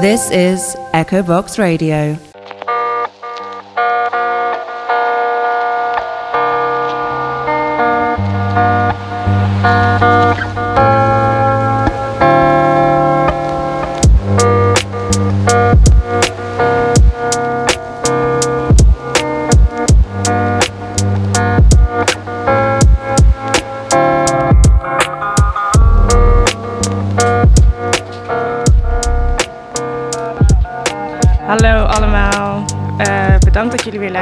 This is Echo Box Radio.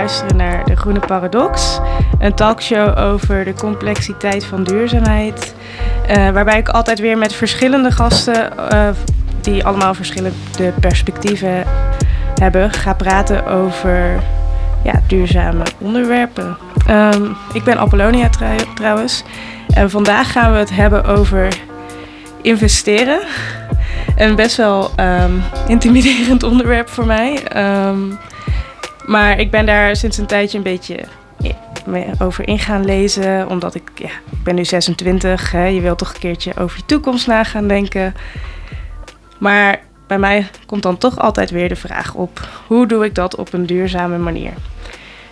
Luisteren naar De Groene Paradox. Een talkshow over de complexiteit van duurzaamheid. Eh, waarbij ik altijd weer met verschillende gasten, eh, die allemaal verschillende perspectieven hebben, ga praten over ja, duurzame onderwerpen. Ehm, ik ben Apollonia trou- trouwens. En vandaag gaan we het hebben over investeren. Een best wel ehm, intimiderend onderwerp voor mij. Ehm, maar ik ben daar sinds een tijdje een beetje over in gaan lezen. Omdat ik, ja, ik ben nu 26. Hè, je wilt toch een keertje over je toekomst na gaan denken. Maar bij mij komt dan toch altijd weer de vraag op: hoe doe ik dat op een duurzame manier?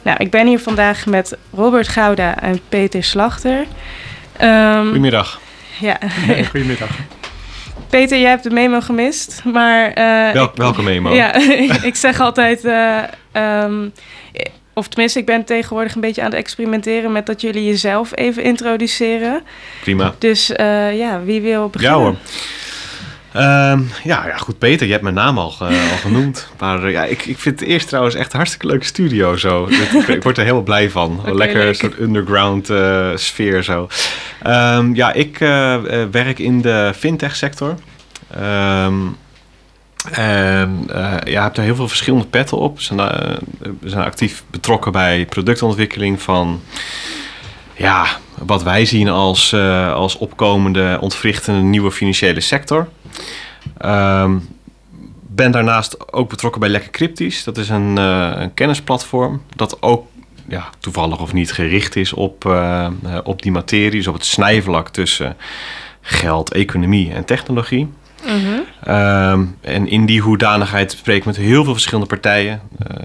Nou, ik ben hier vandaag met Robert Gouda en Peter Slachter. Ehm, Goedemiddag. ja, Goedemiddag. Peter, jij hebt de memo gemist, maar... ik- welke memo? Ja, ik zeg altijd... eh, ehm, of tenminste, ik ben tegenwoordig een beetje aan het experimenteren... met dat jullie jezelf even introduceren. Prima. Dus eh, ja, wie wil beginnen? Ja hoor. Ehm, ja, ja, goed Peter, je hebt mijn naam al, al genoemd. Maar eh, ja, ik, ik vind het eerst trouwens echt een hartstikke leuke studio zo. ik, ik word er helemaal blij van. Oké, Lekker leuk. een soort underground eh, sfeer zo. Ehm, ja, ik werk in de fintech sector. Ehm, en eh, ja, heb daar heel veel verschillende petten op. Zijn, eh, we zijn actief betrokken bij productontwikkeling van ja, wat wij zien als, eh, als opkomende, ontwrichtende nieuwe financiële sector. Ehm, ben daarnaast ook betrokken bij Lekker Cryptisch. Dat is een, een kennisplatform dat ook ja, toevallig of niet gericht is op, op die materie, dus op het snijvlak tussen geld, economie en technologie. Ehm, en in die hoedanigheid spreek ik met heel veel verschillende partijen. eh,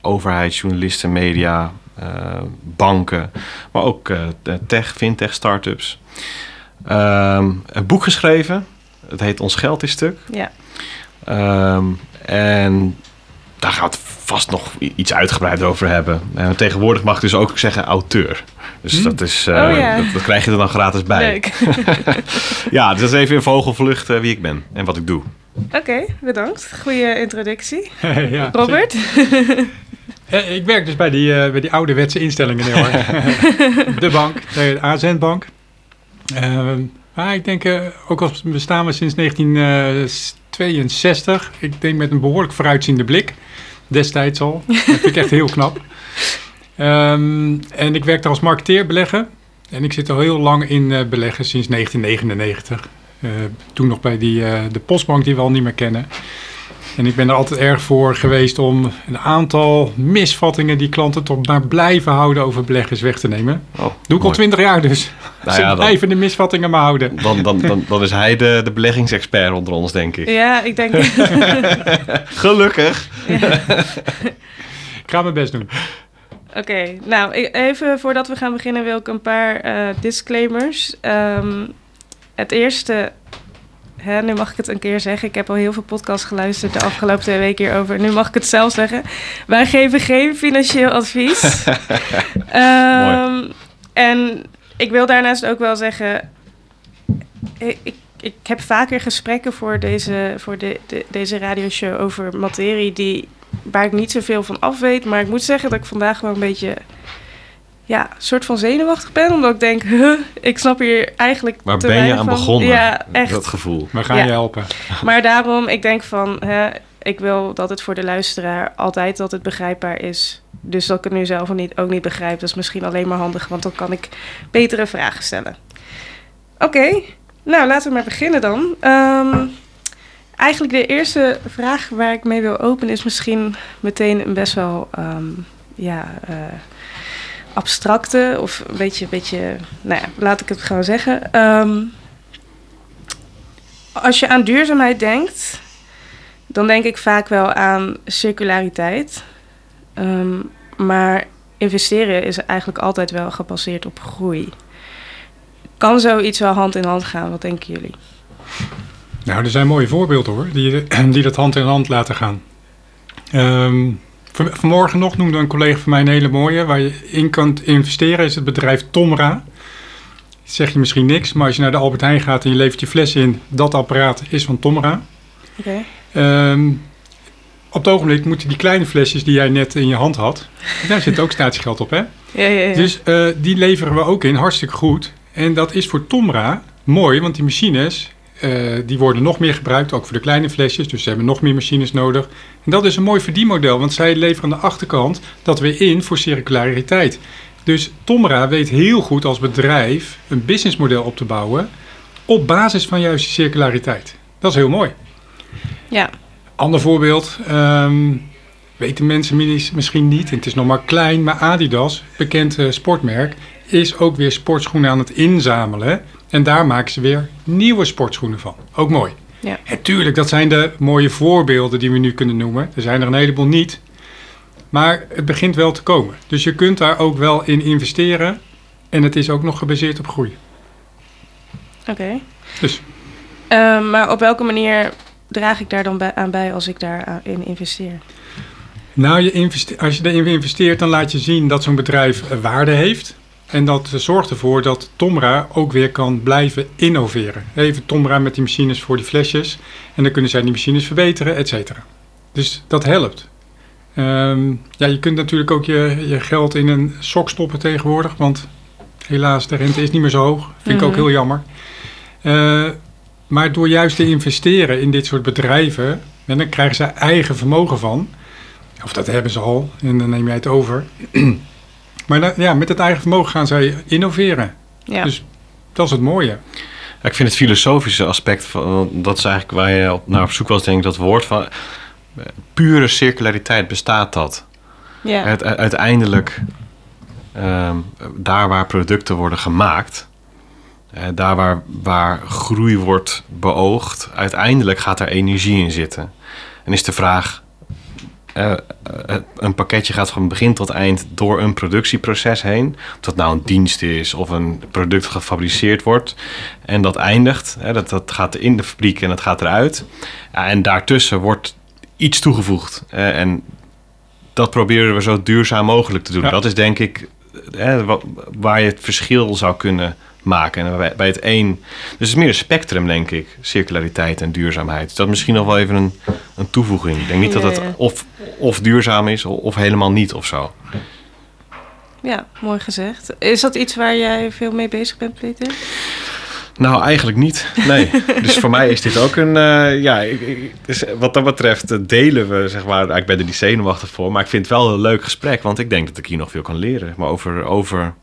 overheid, journalisten, media, eh, banken. Maar ook eh, tech, fintech, startups. Ehm, een boek geschreven. Het heet Ons Geld is Stuk. Ja. Ehm, en daar gaat het vast nog iets uitgebreider over hebben. En tegenwoordig mag ik dus ook zeggen auteur. Dus dat, is, eh, Oh ja. dat, dat krijg je er dan gratis bij. Leuk. Ja, dus dat is even in vogelvlucht eh, wie ik ben en wat ik doe. Oké, bedankt. Goeie introductie. ja, Robert? Eh, Ik werk dus bij die, eh, bij die ouderwetse instellingen heel erg. de bank, de AZN-bank. Ehm, maar ik denk, ook al bestaan we sinds 1962, ik denk met een behoorlijk vooruitziende blik. Destijds al. Dat vind ik echt heel knap. Ehm, en ik werk daar als marketeer beleggen. En ik zit al heel lang in eh, beleggen, sinds 1999. Eh, toen nog bij die, eh, de postbank die we al niet meer kennen. En ik ben er altijd erg voor geweest om een aantal misvattingen die klanten toch maar blijven houden over beleggers weg te nemen. Oh, Doe ik al twintig jaar dus. Nou Ze ja, dan- blijven de misvattingen maar houden. Dan, dan, dan, dan is hij de, de beleggingsexpert onder ons, denk ik. Ja, ik denk... Gelukkig. Ik ga mijn best doen. Oké, nou even voordat we gaan beginnen wil ik een paar eh, disclaimers. Ehm, het eerste, hè, nu mag ik het een keer zeggen. Ik heb al heel veel podcasts geluisterd de afgelopen twee weken hierover. Nu mag ik het zelf zeggen. Wij geven geen financieel advies. Ehm, en ik wil daarnaast ook wel zeggen, ik, ik, ik heb vaker gesprekken voor deze, voor de, de- deze radioshow over materie die, waar ik niet zoveel van af weet. Maar ik moet zeggen dat ik vandaag wel een beetje, ja, een soort van zenuwachtig ben. Omdat ik denk, huh, ik snap hier eigenlijk Waar te ben je weinig aan van. begonnen? Ja, echt. Dat gevoel. We gaan Ja. je helpen. Maar daarom, ik denk van, hè, ik wil dat het voor de luisteraar altijd dat het begrijpbaar is. Dus dat ik het nu zelf ook niet, ook niet begrijp, dat is misschien alleen maar handig, want dan kan ik betere vragen stellen. Oké, nou laten we maar beginnen dan. Ehm, eigenlijk de eerste vraag waar ik mee wil openen is misschien meteen een best wel, ehm, ja, eh, abstracte of een beetje, beetje, nou ja, laat ik het gewoon zeggen. Ehm, als je aan duurzaamheid denkt, dan denk ik vaak wel aan circulariteit. Ehm, maar investeren is eigenlijk altijd wel gebaseerd op groei. Kan zoiets wel hand in hand gaan? Wat denken jullie? Nou, er zijn mooie voorbeelden hoor, die, die dat hand in hand laten gaan. Ehm, vanmorgen nog noemde een collega van mij een hele mooie, waar je in kan investeren, is het bedrijf Tomra. Zeg je misschien niks, maar als je naar de Albert Heijn gaat en je levert je fles in, dat apparaat is van Tomra. Oké. Ehm, op het ogenblik moeten die kleine flesjes die jij net in je hand had, daar zit ook statiegeld op hè? Ja, ja, ja. Dus eh, die leveren we ook in, hartstikke goed. En dat is voor Tomra mooi, want die machines eh, die worden nog meer gebruikt, ook voor de kleine flesjes. Dus ze hebben nog meer machines nodig. En dat is een mooi verdienmodel, want zij leveren aan de achterkant dat weer in voor circulariteit. Dus Tomra weet heel goed als bedrijf een businessmodel op te bouwen op basis van juist die circulariteit. Dat is heel mooi. ja. Ander voorbeeld, ehm, weten mensen misschien niet, en het is nog maar klein, maar Adidas, bekend eh, sportmerk, is ook weer sportschoenen aan het inzamelen. En daar maken ze weer nieuwe sportschoenen van. Ook mooi. Ja. En tuurlijk, dat zijn de mooie voorbeelden die we nu kunnen noemen. Er zijn er een heleboel niet. Maar het begint wel te komen. Dus je kunt daar ook wel in investeren. En het is ook nog gebaseerd op groei. Oké. Dus Ehm, maar op welke manier draag ik daar dan bij, aan bij als ik daarin investeer? Nou, je investe- als je erin investeert, dan laat je zien dat zo'n bedrijf eh, waarde heeft. En dat zorgt ervoor dat Tomra ook weer kan blijven innoveren. Even Tomra met die machines voor die flesjes. En dan kunnen zij die machines verbeteren, et cetera. Dus dat helpt. Ehm, ja, je kunt natuurlijk ook je, je geld in een sok stoppen tegenwoordig. Want helaas, de rente is niet meer zo hoog. Vind ik ook Mhm. heel jammer. Eh, maar door juist te investeren in dit soort bedrijven... en dan krijgen ze eigen vermogen van... Of dat hebben ze al en dan neem jij het over. maar dan- ja, met het eigen vermogen gaan zij innoveren. Ja. Dus dat is het mooie. Ja, ik vind het filosofische aspect van dat is eigenlijk waar je op, naar op zoek was, denk ik, dat woord van eh, pure circulariteit bestaat dat. ja. Het, uiteindelijk, ehm, daar waar producten worden gemaakt, eh, daar waar, waar groei wordt beoogd, uiteindelijk gaat er energie in zitten. En is de vraag, eh, een pakketje gaat van begin tot eind door een productieproces heen. Of dat nou een dienst is of een product gefabriceerd wordt. En dat eindigt, hè, dat, dat gaat in de fabriek en dat gaat eruit. Ja, en daartussen wordt iets toegevoegd. En dat proberen we zo duurzaam mogelijk te doen. Ja. Dat is denk ik hè, waar je het verschil zou kunnen maken. En bij, bij het een... Dus het is meer een spectrum, denk ik. Circulariteit en duurzaamheid. Dat is misschien nog wel even een, een toevoeging. Ik denk niet dat het ja. of, of duurzaam is of helemaal niet of zo. ja, mooi gezegd. Is dat iets waar jij veel mee bezig bent, Peter? Nou, eigenlijk niet. Nee. dus voor mij is dit ook een. eh, ja, ik, ik- dus wat dat betreft eh, delen we, zeg maar. Ik ben er niet zenuwachtig voor. Maar ik vind het wel een leuk gesprek. Want ik denk dat ik hier nog veel kan leren. Maar over, over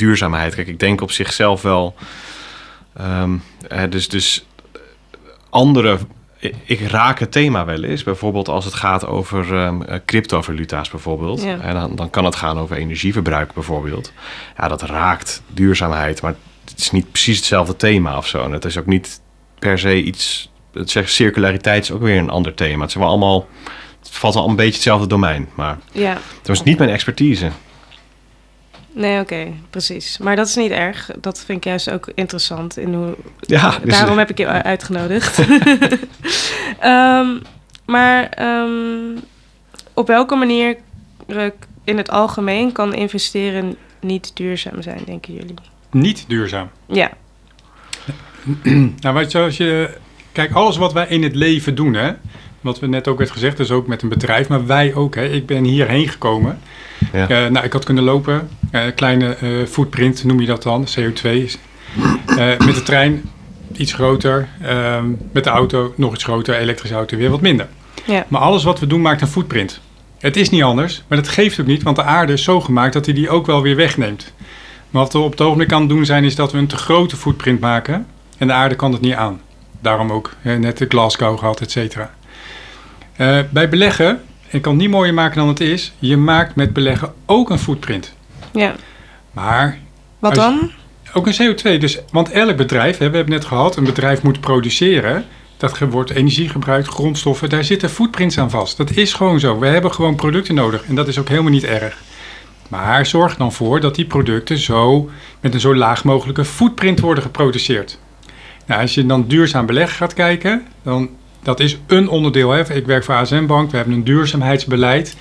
duurzaamheid. Kijk, ik denk op zichzelf wel. ehm, eh, dus, dus andere. Ik, raak het thema wel eens. Bijvoorbeeld als het gaat over eh, cryptovaluta's bijvoorbeeld. Ja. En dan, dan kan het gaan over energieverbruik bijvoorbeeld. Ja, dat raakt duurzaamheid. Maar het is niet precies hetzelfde thema of zo. En het is ook niet per se iets... Het zegt circulariteit is ook weer een ander thema. Het, zijn wel allemaal, het valt wel een beetje hetzelfde domein. Maar Ja. dat is niet mijn expertise. Nee, oké, precies. Maar dat is niet erg. Dat vind ik juist ook interessant. In hoe... Ja, dus- Daarom heb ik je uitgenodigd. Ehm, maar ehm, op welke manier in het algemeen kan investeren niet duurzaam zijn, denken jullie? Niet duurzaam. Ja, Nou, weet je, als je... Kijk, alles wat wij in het leven doen, hè. Wat we net ook werd gezegd, dus ook met een bedrijf, maar wij ook, hè. Ik ben hierheen gekomen. Ja. Eh, nou, ik had kunnen lopen. Eh, kleine eh, footprint noem je dat dan, CO2. Eh, met de trein iets groter. Ehm, met de auto nog iets groter. Elektrische auto weer wat minder. ja, Maar alles wat we doen maakt een footprint. Het is niet anders, maar dat geeft ook niet, want de aarde is zo gemaakt dat hij die ook wel weer wegneemt. Maar wat we op het ogenblik aan het doen zijn, is dat we een te grote footprint maken en de aarde kan het niet aan. Daarom ook hè, net de Glasgow gehad, et cetera. Bij beleggen, ik kan het niet mooier maken dan het is, je maakt met beleggen ook een footprint. Ja. Maar Wat Als dan? ook een CO2. Dus, want elk bedrijf, hè, we hebben net gehad, een bedrijf moet produceren. dat wordt energie gebruikt, grondstoffen, daar zitten footprints aan vast. Dat is gewoon zo. We hebben gewoon producten nodig en dat is ook helemaal niet erg. Maar zorg dan voor dat die producten zo met een zo laag mogelijke footprint worden geproduceerd. Nou, als je dan duurzaam beleggen gaat kijken, dan dat is een onderdeel. Hè. Ik werk voor ASM Bank, we hebben een duurzaamheidsbeleid.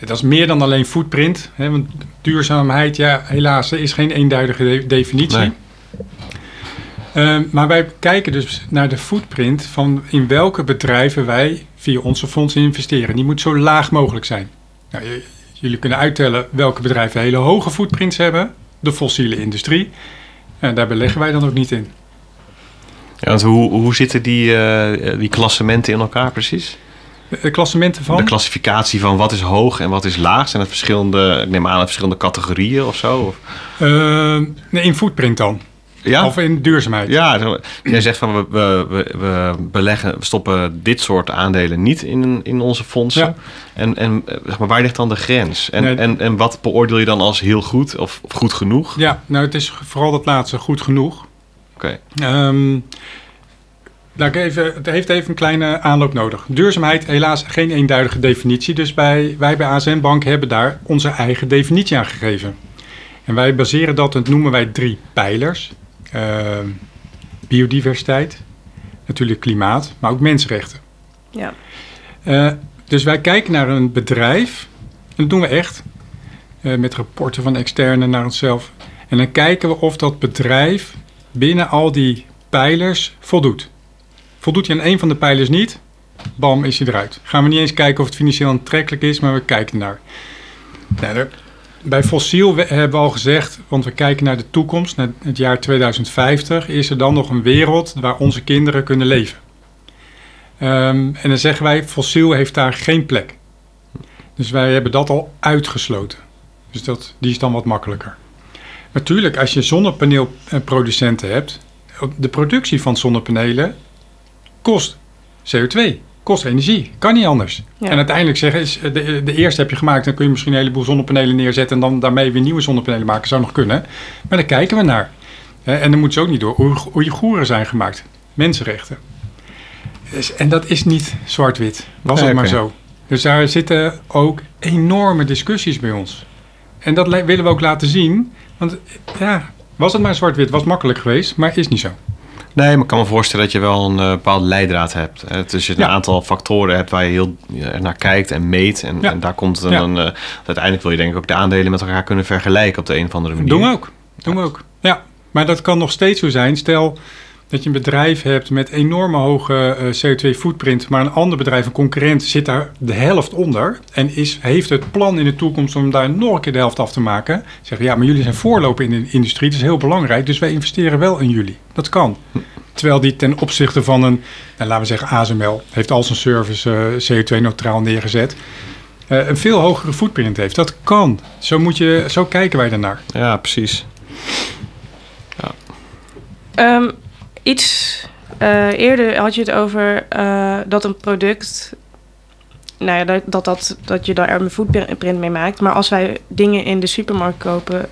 Dat is meer dan alleen footprint. Hè, want duurzaamheid, ja, helaas, is geen eenduidige de- definitie. Nee. Ehm, maar wij kijken dus naar de footprint van in welke bedrijven wij via onze fondsen investeren. Die moet zo laag mogelijk zijn. Nou, jullie kunnen uittellen welke bedrijven hele hoge footprints hebben. De fossiele industrie. En daar beleggen wij dan ook niet in. Ja, want hoe, hoe zitten die, eh, die klassementen in elkaar precies? De klassementen van? De klassificatie van wat is hoog en wat is laag? Zijn het verschillende, ik neem aan, verschillende categorieën of zo? Of, Ehm, nee, in footprint dan. ja? Of in duurzaamheid. Ja, jij zegt van we, we, we, beleggen, we stoppen dit soort aandelen niet in, in onze fondsen. Ja. En, en eh, zeg maar, waar ligt dan de grens? En, Nee. en, en wat beoordeel je dan als heel goed of, of goed genoeg? Ja, nou het is vooral dat laatste goed genoeg. Oké, Ehm, laat even, het heeft even een kleine aanloop nodig. Duurzaamheid, helaas geen eenduidige definitie. Dus bij, wij bij ASN Bank hebben daar onze eigen definitie aan gegeven. En wij baseren dat, dat noemen wij drie pijlers. Ehm, biodiversiteit, natuurlijk klimaat, maar ook mensenrechten. Ja. Eh, dus wij kijken naar een bedrijf, en dat doen we echt, eh, met rapporten van externen naar onszelf. En dan kijken we of dat bedrijf binnen al die pijlers voldoet. Voldoet hij aan een van de pijlers niet, bam, is hij eruit. Gaan we niet eens kijken of het financieel aantrekkelijk is, maar we kijken naar. Bij fossiel hebben we al gezegd, want we kijken naar de toekomst, naar het jaar 2050, is er dan nog een wereld waar onze kinderen kunnen leven. Ehm, en dan zeggen wij, fossiel heeft daar geen plek. Dus wij hebben dat al uitgesloten. Dus dat, die is dan wat makkelijker. Natuurlijk, als je zonnepaneelproducenten hebt, de productie van zonnepanelen kost CO2, kost energie. Kan niet anders. Ja. En uiteindelijk zeggen is, de, de eerste heb je gemaakt, dan kun je misschien een heleboel zonnepanelen neerzetten en dan daarmee weer nieuwe zonnepanelen maken. Zou nog kunnen. Maar daar kijken we naar. Hè, En dan moet ze ook niet door. Oei- Oeigoeren zijn gemaakt. Mensenrechten. Dus- en dat is niet zwart-wit. Was Nee, het maar zo. Dus daar zitten ook enorme discussies bij ons. En dat le- willen we ook laten zien. Want ja, was het maar zwart-wit, was makkelijk geweest, maar is niet zo. Nee, maar ik kan me voorstellen dat je wel een eh, bepaalde leidraad hebt. Hè? Dus je een aantal factoren hebt waar je heel naar kijkt en meet. En, Ja. en daar komt dan Ja. een... eh, uiteindelijk wil je denk ik ook de aandelen met elkaar kunnen vergelijken op de een of andere manier. Doen we ook. Doen we ook. Ja, maar dat kan nog steeds zo zijn. Stel dat je een bedrijf hebt met enorme hoge eh, CO2-footprint, maar een ander bedrijf, een concurrent, zit daar de helft onder en is, heeft het plan in de toekomst om daar nog een keer de helft af te maken. Zeggen ja, maar jullie zijn voorloper in de industrie, dat is heel belangrijk, dus wij investeren wel in jullie. Dat kan. Terwijl die ten opzichte van een, nou, laten we zeggen ASML, heeft al zijn service eh, CO2-neutraal neergezet. eh, een veel hogere footprint heeft. Dat kan. Zo, moet je, zo kijken wij daarnaar. Ja, precies. Ehm, iets eh, eerder had je het over eh, dat een product. Nou ja, dat, dat, dat, dat je daar een footprint mee maakt. Maar als wij dingen in de supermarkt kopen,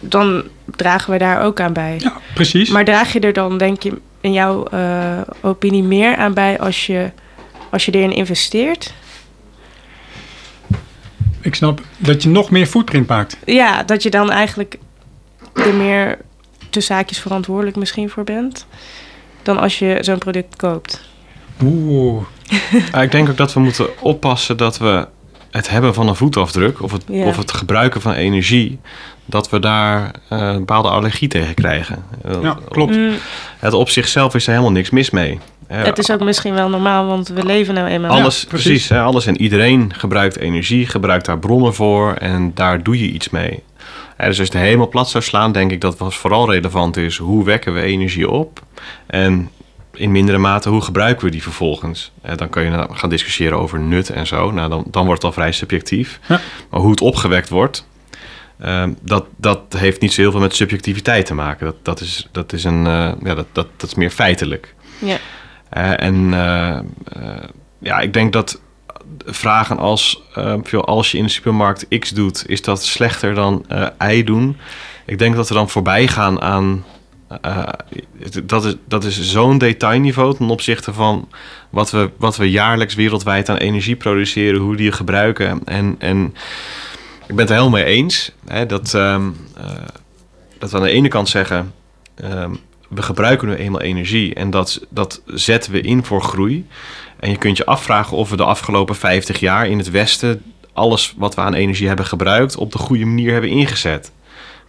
dan dragen we daar ook aan bij. Ja, precies. Maar draag je er dan, denk je, in jouw eh, opinie meer aan bij als je, als je erin investeert? Ik snap dat je nog meer footprint maakt. Ja, dat je dan eigenlijk er meer tussen haakjes verantwoordelijk misschien voor bent. Dan als je zo'n product koopt. Oeh. Ah, ik denk ook dat we moeten oppassen dat we het hebben van een voetafdruk of het, Ja. of het gebruiken van energie, dat we daar eh, een bepaalde allergie tegen krijgen. Eh, Ja, klopt. Mm, Het op zichzelf is er helemaal niks mis mee. Eh, het is ook misschien wel normaal, want we leven nou eenmaal. alles, Ja, precies. precies. hè, alles en iedereen gebruikt energie, gebruikt daar bronnen voor en daar doe je iets mee. Dus als je het helemaal plat zou slaan, denk ik dat wat vooral relevant is, hoe wekken we energie op? En in mindere mate, hoe gebruiken we die vervolgens? Eh, dan kun je nou gaan discussiëren over nut en zo. Nou, dan, dan wordt het al vrij subjectief. Ja. Maar hoe het opgewekt wordt, ehm, dat, dat heeft niet zo heel veel met subjectiviteit te maken. Dat, dat, is, dat, is, een, eh, ja, dat, dat, dat is meer feitelijk. Ja. Eh, en eh, ja, ik denk dat vragen als, veel, als je in de supermarkt X doet, is dat slechter dan eh, Y doen? Ik denk dat we dan voorbij gaan aan eh, dat is, dat is zo'n detailniveau ten opzichte van wat we, wat we jaarlijks wereldwijd aan energie produceren, hoe die gebruiken. En, en ik ben het er helemaal mee eens hè, dat, ehm, eh, dat we aan de ene kant zeggen. ehm, we gebruiken nu eenmaal energie en dat, dat zetten we in voor groei. En je kunt je afvragen of we de afgelopen 50 jaar in het Westen alles wat we aan energie hebben gebruikt op de goede manier hebben ingezet.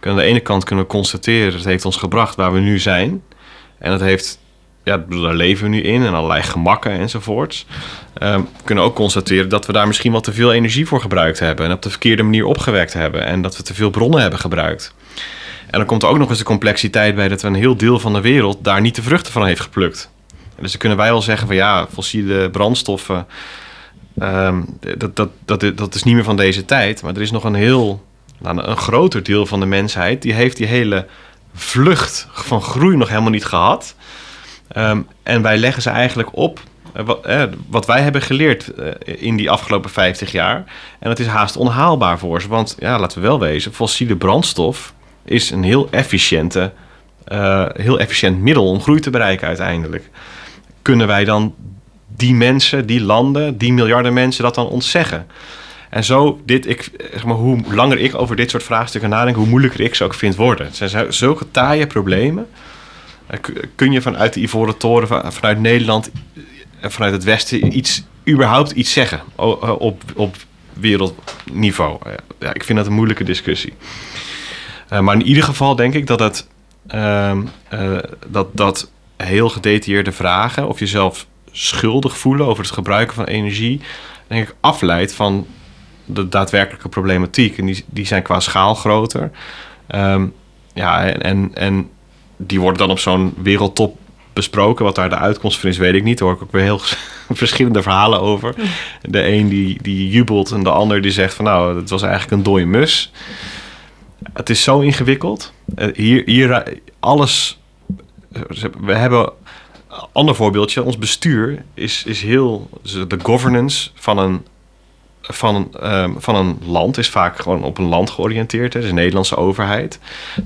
Aan de ene kant kunnen we constateren, dat heeft ons gebracht waar we nu zijn. En dat heeft, ja, daar leven we nu in en allerlei gemakken enzovoorts. Ehm, we kunnen ook constateren dat we daar misschien wat te veel energie voor gebruikt hebben. En op de verkeerde manier opgewekt hebben. En dat we te veel bronnen hebben gebruikt. En dan komt er ook nog eens de complexiteit bij dat we een heel deel van de wereld daar niet de vruchten van heeft geplukt. Dus dan kunnen wij wel zeggen van ja, fossiele brandstoffen, ehm, dat, dat, dat, dat is niet meer van deze tijd. Maar er is nog een heel, nou, een groter deel van de mensheid die heeft die hele vlucht van groei nog helemaal niet gehad. Ehm, en wij leggen ze eigenlijk op eh, wat, eh, wat wij hebben geleerd eh, in die afgelopen 50 jaar. En dat is haast onhaalbaar voor ze. Want ja, laten we wel wezen, fossiele brandstof is een heel efficiënte, heel efficiënt middel om groei te bereiken uiteindelijk. Kunnen wij dan die mensen, die landen, die miljarden mensen dat dan ontzeggen? En zo, dit, ik, zeg maar, hoe langer ik over dit soort vraagstukken nadenk, hoe moeilijker ik ze ook vind worden. Zijn zo- zulke taaie problemen. Kun je vanuit de Ivoren Toren, van- vanuit Nederland en vanuit het Westen iets, überhaupt iets zeggen op, op wereldniveau? Ja, ik vind dat een moeilijke discussie. Eh, maar in ieder geval denk ik dat het ehm, eh, dat, dat heel gedetailleerde vragen of jezelf schuldig voelen over het gebruiken van energie, denk ik afleidt van de daadwerkelijke problematiek. En die, die zijn qua schaal groter. Ehm, ja, en, en, en die worden dan op zo'n wereldtop besproken. Wat daar de uitkomst van is, weet ik niet. Daar hoor ik ook weer heel verschillende verhalen over. De een die, die jubelt en de ander die zegt van nou, het was eigenlijk een dode mus. Het is zo ingewikkeld. Eh, Hier, hier alles. We hebben ander voorbeeldje. Ons bestuur is, is heel. De governance van een, van, een, ehm, van een land is vaak gewoon op een land georiënteerd. hè, Dus de Nederlandse overheid.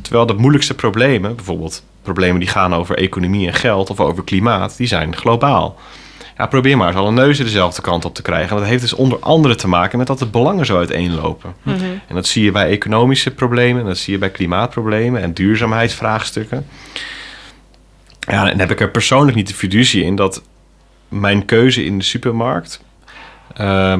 Terwijl de moeilijkste problemen, bijvoorbeeld problemen die gaan over economie en geld of over klimaat, die zijn globaal. Ja, probeer maar eens alle neuzen dezelfde kant op te krijgen. En dat heeft dus onder andere te maken met dat de belangen zo uiteenlopen. En dat zie je bij economische problemen, en dat zie je bij klimaatproblemen en duurzaamheidsvraagstukken. Ja, en heb ik er persoonlijk niet de fiducie in dat mijn keuze in de supermarkt eh,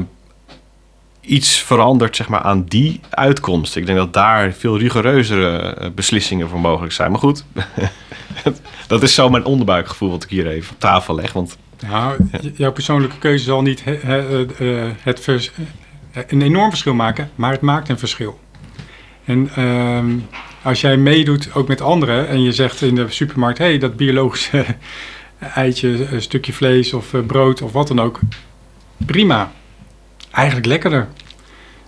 iets verandert zeg maar, aan die uitkomst. Ik denk dat daar veel rigoureuzere eh, beslissingen voor mogelijk zijn. Maar goed, dat is zo mijn onderbuikgevoel wat ik hier even op tafel leg. Want Nou, jouw persoonlijke keuze zal niet eh, het een enorm verschil maken, maar het maakt een verschil. En ehm, als jij meedoet ook met anderen en je zegt in de supermarkt: hé, hey, dat biologische eitje, een stukje vlees of eh, brood of wat dan ook, prima. Eigenlijk lekkerder.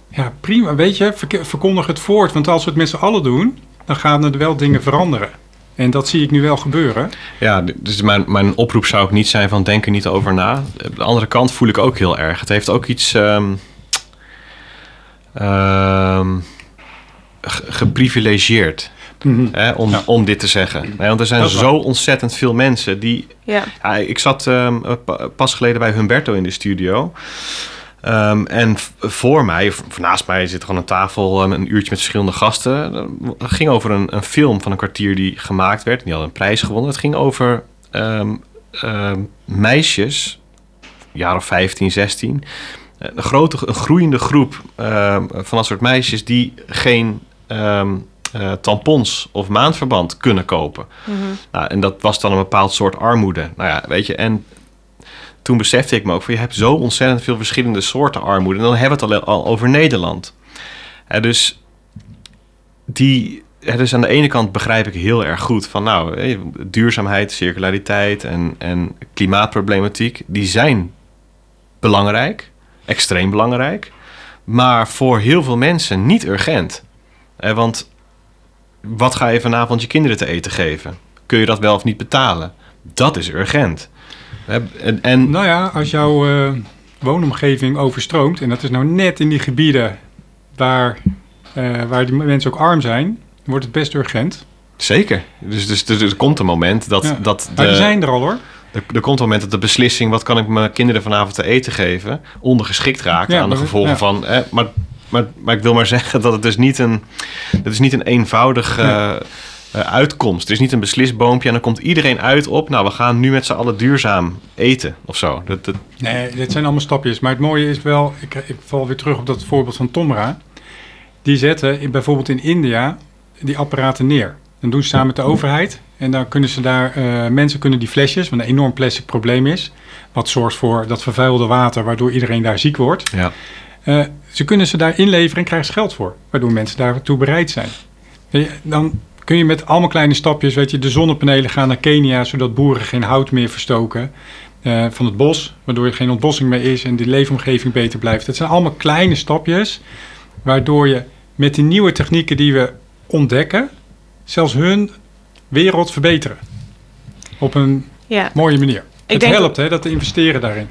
Ja, prima. Weet je, verk- verkondig het voort, want als we het met z'n allen doen, dan gaan er wel dingen veranderen. En dat zie ik nu wel gebeuren. Ja, dus mijn, mijn oproep zou ook niet zijn van denk er niet over na. De andere kant voel ik ook heel erg. Het heeft ook iets ehm, ehm, ge- geprivilegieerd Mhm. hè, om, Ja. om dit te zeggen. Nee, want er zijn zo ontzettend veel mensen die... Ja. Ja, ik zat ehm, pa- pas geleden bij Humberto in de studio. Ehm, en v- voor mij, of naast mij zit gewoon een tafel, ehm, een uurtje met verschillende gasten. Het ging over een, een film van een kwartier die gemaakt werd. Die had een prijs gewonnen. Het ging over ehm, ehm, meisjes, jaar of 15, 16. Eh, Een grote, een groeiende groep ehm, van dat soort meisjes die geen ehm, eh, tampons of maandverband kunnen kopen. Nou, en dat was dan een bepaald soort armoede. Nou ja, weet je, en toen besefte ik me ook van je hebt zo ontzettend veel verschillende soorten armoede. En dan hebben we het al, al over Nederland. Dus die. dus aan de ene kant begrijp ik heel erg goed van nou, duurzaamheid, circulariteit en, en klimaatproblematiek, die zijn belangrijk, extreem belangrijk, maar voor heel veel mensen niet urgent. Hè, want wat ga je vanavond je kinderen te eten geven? Kun je dat wel of niet betalen? Dat is urgent. En, en Nou ja, als jouw eh, woonomgeving overstroomt, en dat is nou net in die gebieden waar, eh, waar die mensen ook arm zijn, wordt het best urgent. Zeker. Dus, dus, dus er komt een moment dat... Ja. dat Maar de- die zijn er al hoor. Er, er komt een moment dat de beslissing, wat kan ik mijn kinderen vanavond te eten geven, ondergeschikt raakt Ja, aan de gevolgen ja. van. Eh, maar, maar, maar ik wil maar zeggen dat het dus niet een, het is niet een eenvoudige Ja. eh, uitkomst. Het is niet een beslisboompje en dan komt iedereen uit op, nou we gaan nu met z'n allen duurzaam eten of zo. Dat, dat, Nee, dit zijn allemaal stapjes. Maar het mooie is wel, ik, ik val weer terug op dat voorbeeld van Tomra. Die zetten in, bijvoorbeeld in India die apparaten neer. Dan doen ze samen met de overheid. En dan kunnen ze daar, eh, mensen kunnen die flesjes, wat een enorm plastic probleem is. Wat zorgt voor dat vervuilde water, waardoor iedereen daar ziek wordt. ja. Eh, ze kunnen ze daar inleveren en krijgen ze geld voor. Waardoor mensen daartoe bereid zijn. Je, Dan kun je met allemaal kleine stapjes, weet je, de zonnepanelen gaan naar Kenia, zodat boeren geen hout meer verstoken eh, van het bos. Waardoor er geen ontbossing meer is en de leefomgeving beter blijft. Dat zijn allemaal kleine stapjes, waardoor je met die nieuwe technieken die we ontdekken, zelfs hun wereld verbeteren. Op een Ja, mooie manier. het denk- helpt hè, dat te investeren daarin.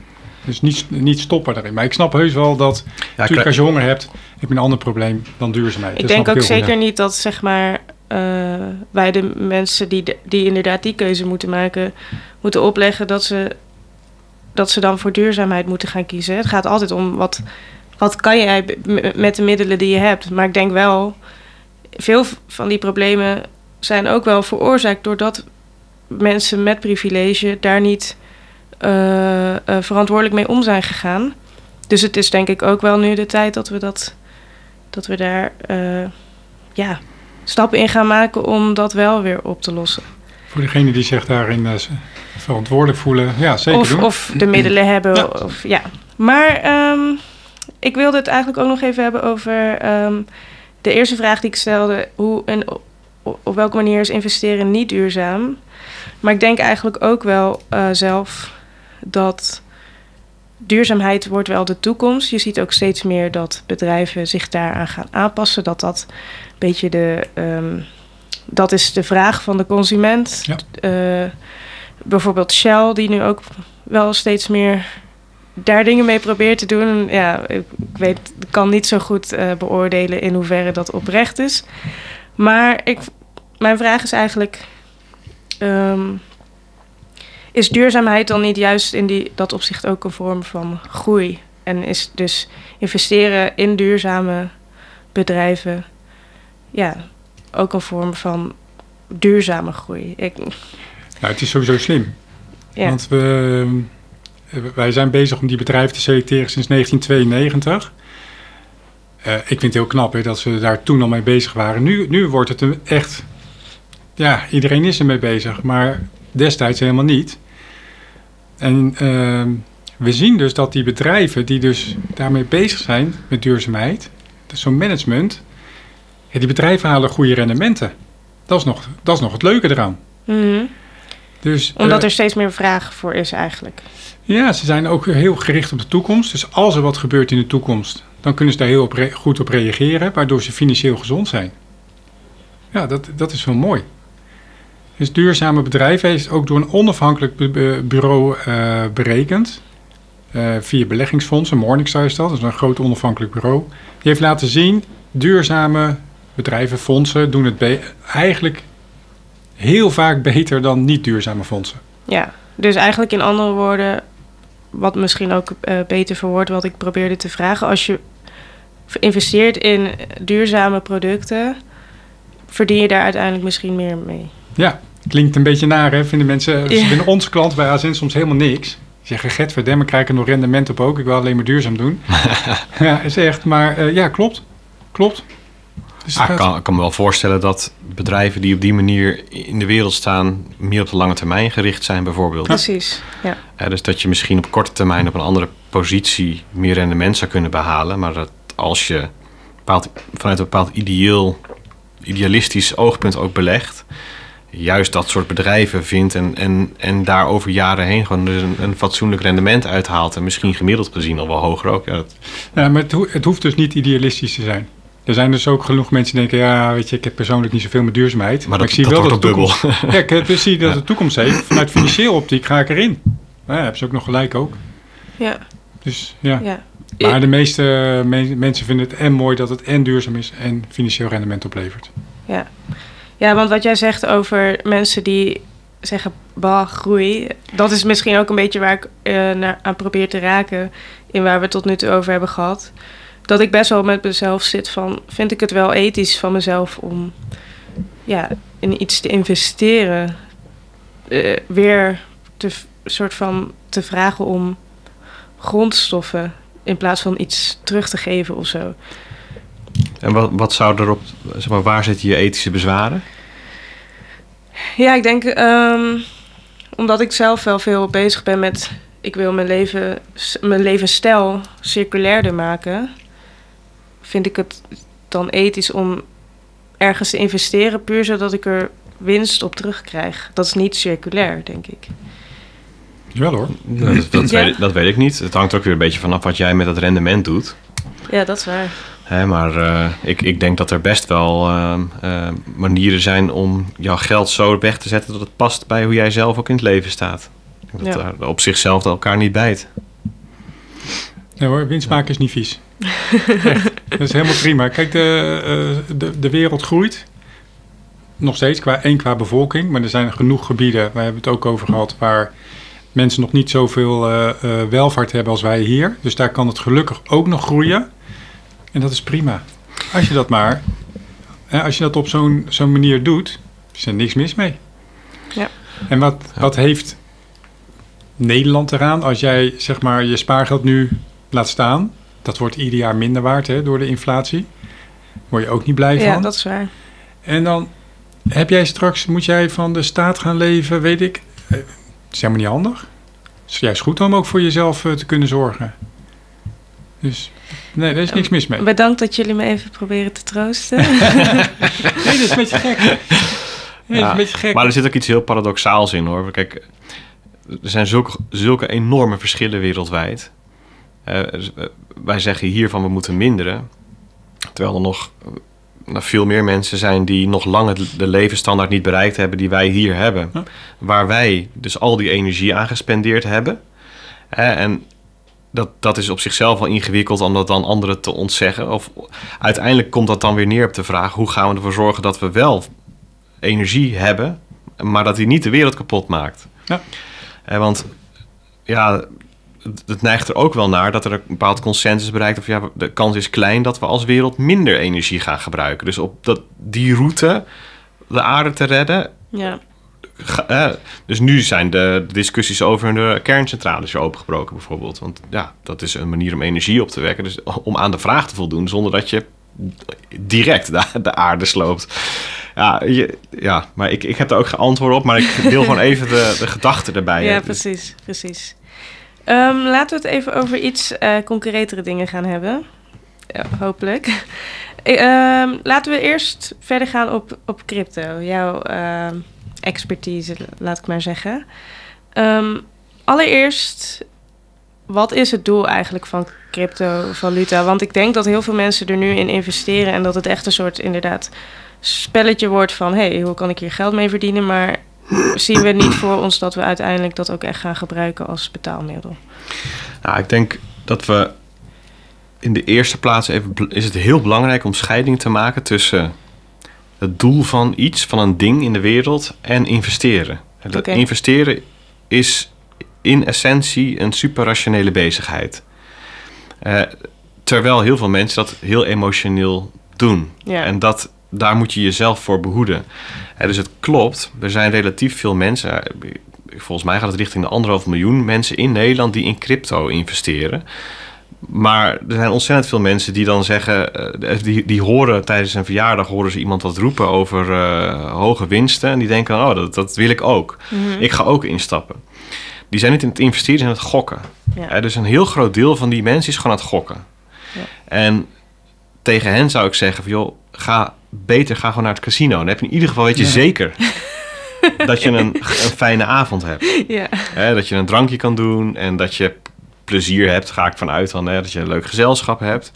Dus niet, niet stoppen daarin. Maar ik snap heus wel dat, Ja, natuurlijk als je honger hebt, heb je een ander probleem dan duurzaamheid. ik Dat denk ook zeker niet dat zeg maar eh, wij de mensen die, de- die inderdaad die keuze moeten maken, moeten opleggen dat ze, dat ze dan voor duurzaamheid moeten gaan kiezen. Het gaat altijd om wat, wat kan jij met de middelen die je hebt. Maar ik denk wel, veel van die problemen zijn ook wel veroorzaakt doordat mensen met privilege daar niet eh, eh, verantwoordelijk mee om zijn gegaan. Dus het is denk ik ook wel nu de tijd dat we dat dat we daar eh, ja, stappen in gaan maken om dat wel weer op te lossen. Voor degene die zich daarin verantwoordelijk voelen, ja zeker Of, doen. of de middelen hebben. Ja. Of, ja. Maar ehm, ik wilde het eigenlijk ook nog even hebben over ehm, de eerste vraag die ik stelde. Hoe en op, welke manier is investeren niet duurzaam? Maar ik denk eigenlijk ook wel zelf dat duurzaamheid wordt wel de toekomst. Je ziet ook steeds meer dat bedrijven zich daaraan gaan aanpassen. Dat dat een beetje de... ehm, dat is de vraag van de consument. Ja. Eh, bijvoorbeeld Shell, die nu ook wel steeds meer daar dingen mee probeert te doen. Ja, ik weet, kan niet zo goed eh, beoordelen in hoeverre dat oprecht is. Maar ik, mijn vraag is eigenlijk: ehm, is duurzaamheid dan niet juist in die, dat opzicht ook een vorm van groei? En is dus investeren in duurzame bedrijven, ja, ook een vorm van duurzame groei? Ik, Nou, het is sowieso slim. ja. Want we, wij zijn bezig om die bedrijven te selecteren sinds 1992. Eh, ik vind het heel knap hè, dat ze daar toen al mee bezig waren. Nu, nu wordt het een echt... Ja, iedereen is ermee bezig, maar destijds helemaal niet. En ehm, we zien dus dat die bedrijven die dus daarmee bezig zijn met duurzaamheid, dus zo'n management, ja, die bedrijven halen goede rendementen. Dat is nog, dat is nog het leuke eraan. Mhm. Dus, Omdat eh, er steeds meer vraag voor is eigenlijk. ja, ze zijn ook heel gericht op de toekomst. Dus als er wat gebeurt in de toekomst, dan kunnen ze daar heel op goed op reageren, waardoor ze financieel gezond zijn. Ja, dat, dat is wel mooi. Dus duurzame bedrijven is ook door een onafhankelijk bu- bu- bureau eh, berekend. eh, via beleggingsfondsen, Morningstar is dat, dat is een groot onafhankelijk bureau. Die heeft laten zien, duurzame bedrijven, fondsen doen het eigenlijk heel vaak beter dan niet duurzame fondsen. Ja, dus eigenlijk in andere woorden, wat misschien ook eh, beter verwoord wat ik probeerde te vragen. Als je investeert in duurzame producten, verdien je daar uiteindelijk misschien meer mee. Ja, klinkt een beetje naar, hè? Vinden mensen, ze Ja. vinden onze klanten bij ASN soms helemaal niks. Die zeggen, Gert, verdemme, krijg ik nog rendement op ook. Ik wil alleen maar duurzaam doen. ja, is echt. Maar eh, ja, klopt. Klopt. Dus Ah, ik, kan, ik kan me wel voorstellen dat bedrijven die op die manier in de wereld staan, meer op de lange termijn gericht zijn, bijvoorbeeld. Precies, ja. Eh, dus dat je misschien op korte termijn op een andere positie meer rendement zou kunnen behalen. Maar dat als je bepaald, vanuit een bepaald ideeel, idealistisch oogpunt ook belegt, juist dat soort bedrijven vindt en, en, en daar over jaren heen gewoon dus een, een fatsoenlijk rendement uithaalt. En misschien gemiddeld gezien al wel hoger ook. Ja, dat, Ja, maar het, ho- het hoeft dus niet idealistisch te zijn. Er zijn dus ook genoeg mensen die denken, ja, weet je, ik heb persoonlijk niet zoveel met duurzaamheid. Maar dat- ik zie dat wel wordt dat de een toekomst... ja, ik heb- ik zie dat de toekomst heeft. Vanuit financieel optiek ga ik erin. Ja, hebben ze ook nog gelijk ook. ja, Dus ja. ja. Maar de meeste me- mensen vinden het en mooi dat het en duurzaam is en financieel rendement oplevert. Ja. Ja, want wat jij zegt over mensen die zeggen, bah, groei. Dat is misschien ook een beetje waar ik eh, naar, aan probeer te raken. In waar we het tot nu toe over hebben gehad. Dat ik best wel met mezelf zit van, vind ik het wel ethisch van mezelf om ja, in iets te investeren. Eh, weer te, soort van te vragen om grondstoffen in plaats van iets terug te geven of zo. En wat, wat zou erop, zeg maar, waar zitten je ethische bezwaren? Ja, ik denk ehm, omdat ik zelf wel veel bezig ben met. Ik wil mijn, leven, mijn levensstijl circulairder maken. Vind ik het dan ethisch om ergens te investeren, puur zodat ik er winst op terugkrijg. Dat is niet circulair, denk ik. Wel hoor. Dat, dat, Ja. weet, ik- dat weet ik niet. Het hangt ook weer een beetje vanaf wat jij met dat rendement doet. Ja, dat is waar. Hè, maar eh, ik, ik denk dat er best wel ehm, eh, manieren zijn om jouw geld zo weg te zetten dat het past bij hoe jij zelf ook in het leven staat. Ik denk Dat Ja. daar op zichzelf elkaar niet bijt. Nee hoor, winst maken is niet vies. Echt, dat is helemaal prima. Kijk, de, eh, de, de wereld groeit. Nog steeds, qua, één qua bevolking. Maar er zijn genoeg gebieden, waar hebben we het ook over gehad... waar mensen nog niet zoveel eh, eh, welvaart hebben als wij hier. Dus daar kan het gelukkig ook nog groeien. En dat is prima. Als je dat maar... Hè, als je dat op zo'n zo'n manier doet, is er niks mis mee. Ja. En wat, wat heeft Nederland eraan als jij zeg maar je spaargeld nu laat staan? Dat wordt ieder jaar minder waard hè, door de inflatie. Word je ook niet blij Ja, van. dat is waar. En dan heb jij straks, moet jij van de staat gaan leven, weet ik. Eh, is helemaal niet handig. Het is juist goed om ook voor jezelf eh, te kunnen zorgen. Dus nee, daar is niks mis mee. Bedankt dat jullie me even proberen te troosten. Nee, dat is een beetje gek. Nee, dat is Ja, een beetje gek. Maar er zit ook iets heel paradoxaals in hoor. Kijk, er zijn zulke, zulke enorme verschillen wereldwijd. Eh, dus, eh, wij zeggen hier van we moeten minderen. Terwijl er nog nou, veel meer mensen zijn die nog lang het- de levensstandaard niet bereikt hebben die wij hier hebben. Waar wij dus al die energie aan gespendeerd hebben. Eh, en dat, dat is op zichzelf wel ingewikkeld om dat dan anderen te ontzeggen. Of uiteindelijk komt dat dan weer neer op de vraag: hoe gaan we ervoor zorgen dat we wel energie hebben, maar dat die niet de wereld kapot maakt. Ja. Eh, want ja, het- het neigt er ook wel naar dat er een bepaald consensus bereikt. Of ja, de kans is klein dat we als wereld minder energie gaan gebruiken. Dus op dat, die route de aarde te redden. ja. Eh, dus nu zijn de, discussies over de kerncentrales weer opengebroken bijvoorbeeld. Want ja, dat is een manier om energie op te wekken. Dus om aan de vraag te voldoen zonder dat je direct de, de aarde sloopt. Ja, je, ja maar ik, ik heb daar ook geen antwoord op. Maar ik deel gewoon even de, de gedachten erbij. Ja, precies, precies. Ehm, laten we het even over iets eh, concretere dingen gaan hebben. Ja, hopelijk. Eh, ehm, laten we eerst verder gaan op, op crypto. Jouw ehm, expertise, laat ik maar zeggen. Ehm, allereerst, wat is het doel eigenlijk van cryptovaluta? Want ik denk dat heel veel mensen er nu in investeren... en dat het echt een soort, inderdaad, spelletje wordt van... hé, hey, hoe kan ik hier geld mee verdienen? Maar zien we niet voor ons dat we uiteindelijk dat ook echt gaan gebruiken als betaalmiddel. Nou, ik denk dat we in de eerste plaats even is het heel belangrijk om scheiding te maken tussen het doel van iets, van een ding in de wereld en investeren. Dat. Investeren is in essentie een superrationele bezigheid. Eh, terwijl heel veel mensen dat heel emotioneel doen. Ja. En dat, daar moet je jezelf voor behoeden. Eh, dus het klopt, er zijn relatief veel mensen, eh, volgens mij gaat het richting de anderhalf miljoen mensen in Nederland die in crypto investeren. Maar er zijn ontzettend veel mensen die dan zeggen, eh, die, die horen tijdens een verjaardag horen ze iemand wat roepen over eh, hoge winsten. En die denken, oh, dat, dat wil ik ook. Mhm. Ik ga ook instappen. Die zijn niet in het investeren, zijn aan het gokken. Ja. Dus een heel groot deel van die mensen is gewoon aan het gokken. Ja. En tegen hen zou ik zeggen van, joh, ga beter ga gewoon naar het casino. Dan heb je in ieder geval, weet je zeker dat je een, een fijne avond hebt. ja. Dat je een drankje kan doen en dat je plezier hebt, ga ik vanuit dan, hè, dat je een leuk gezelschap hebt.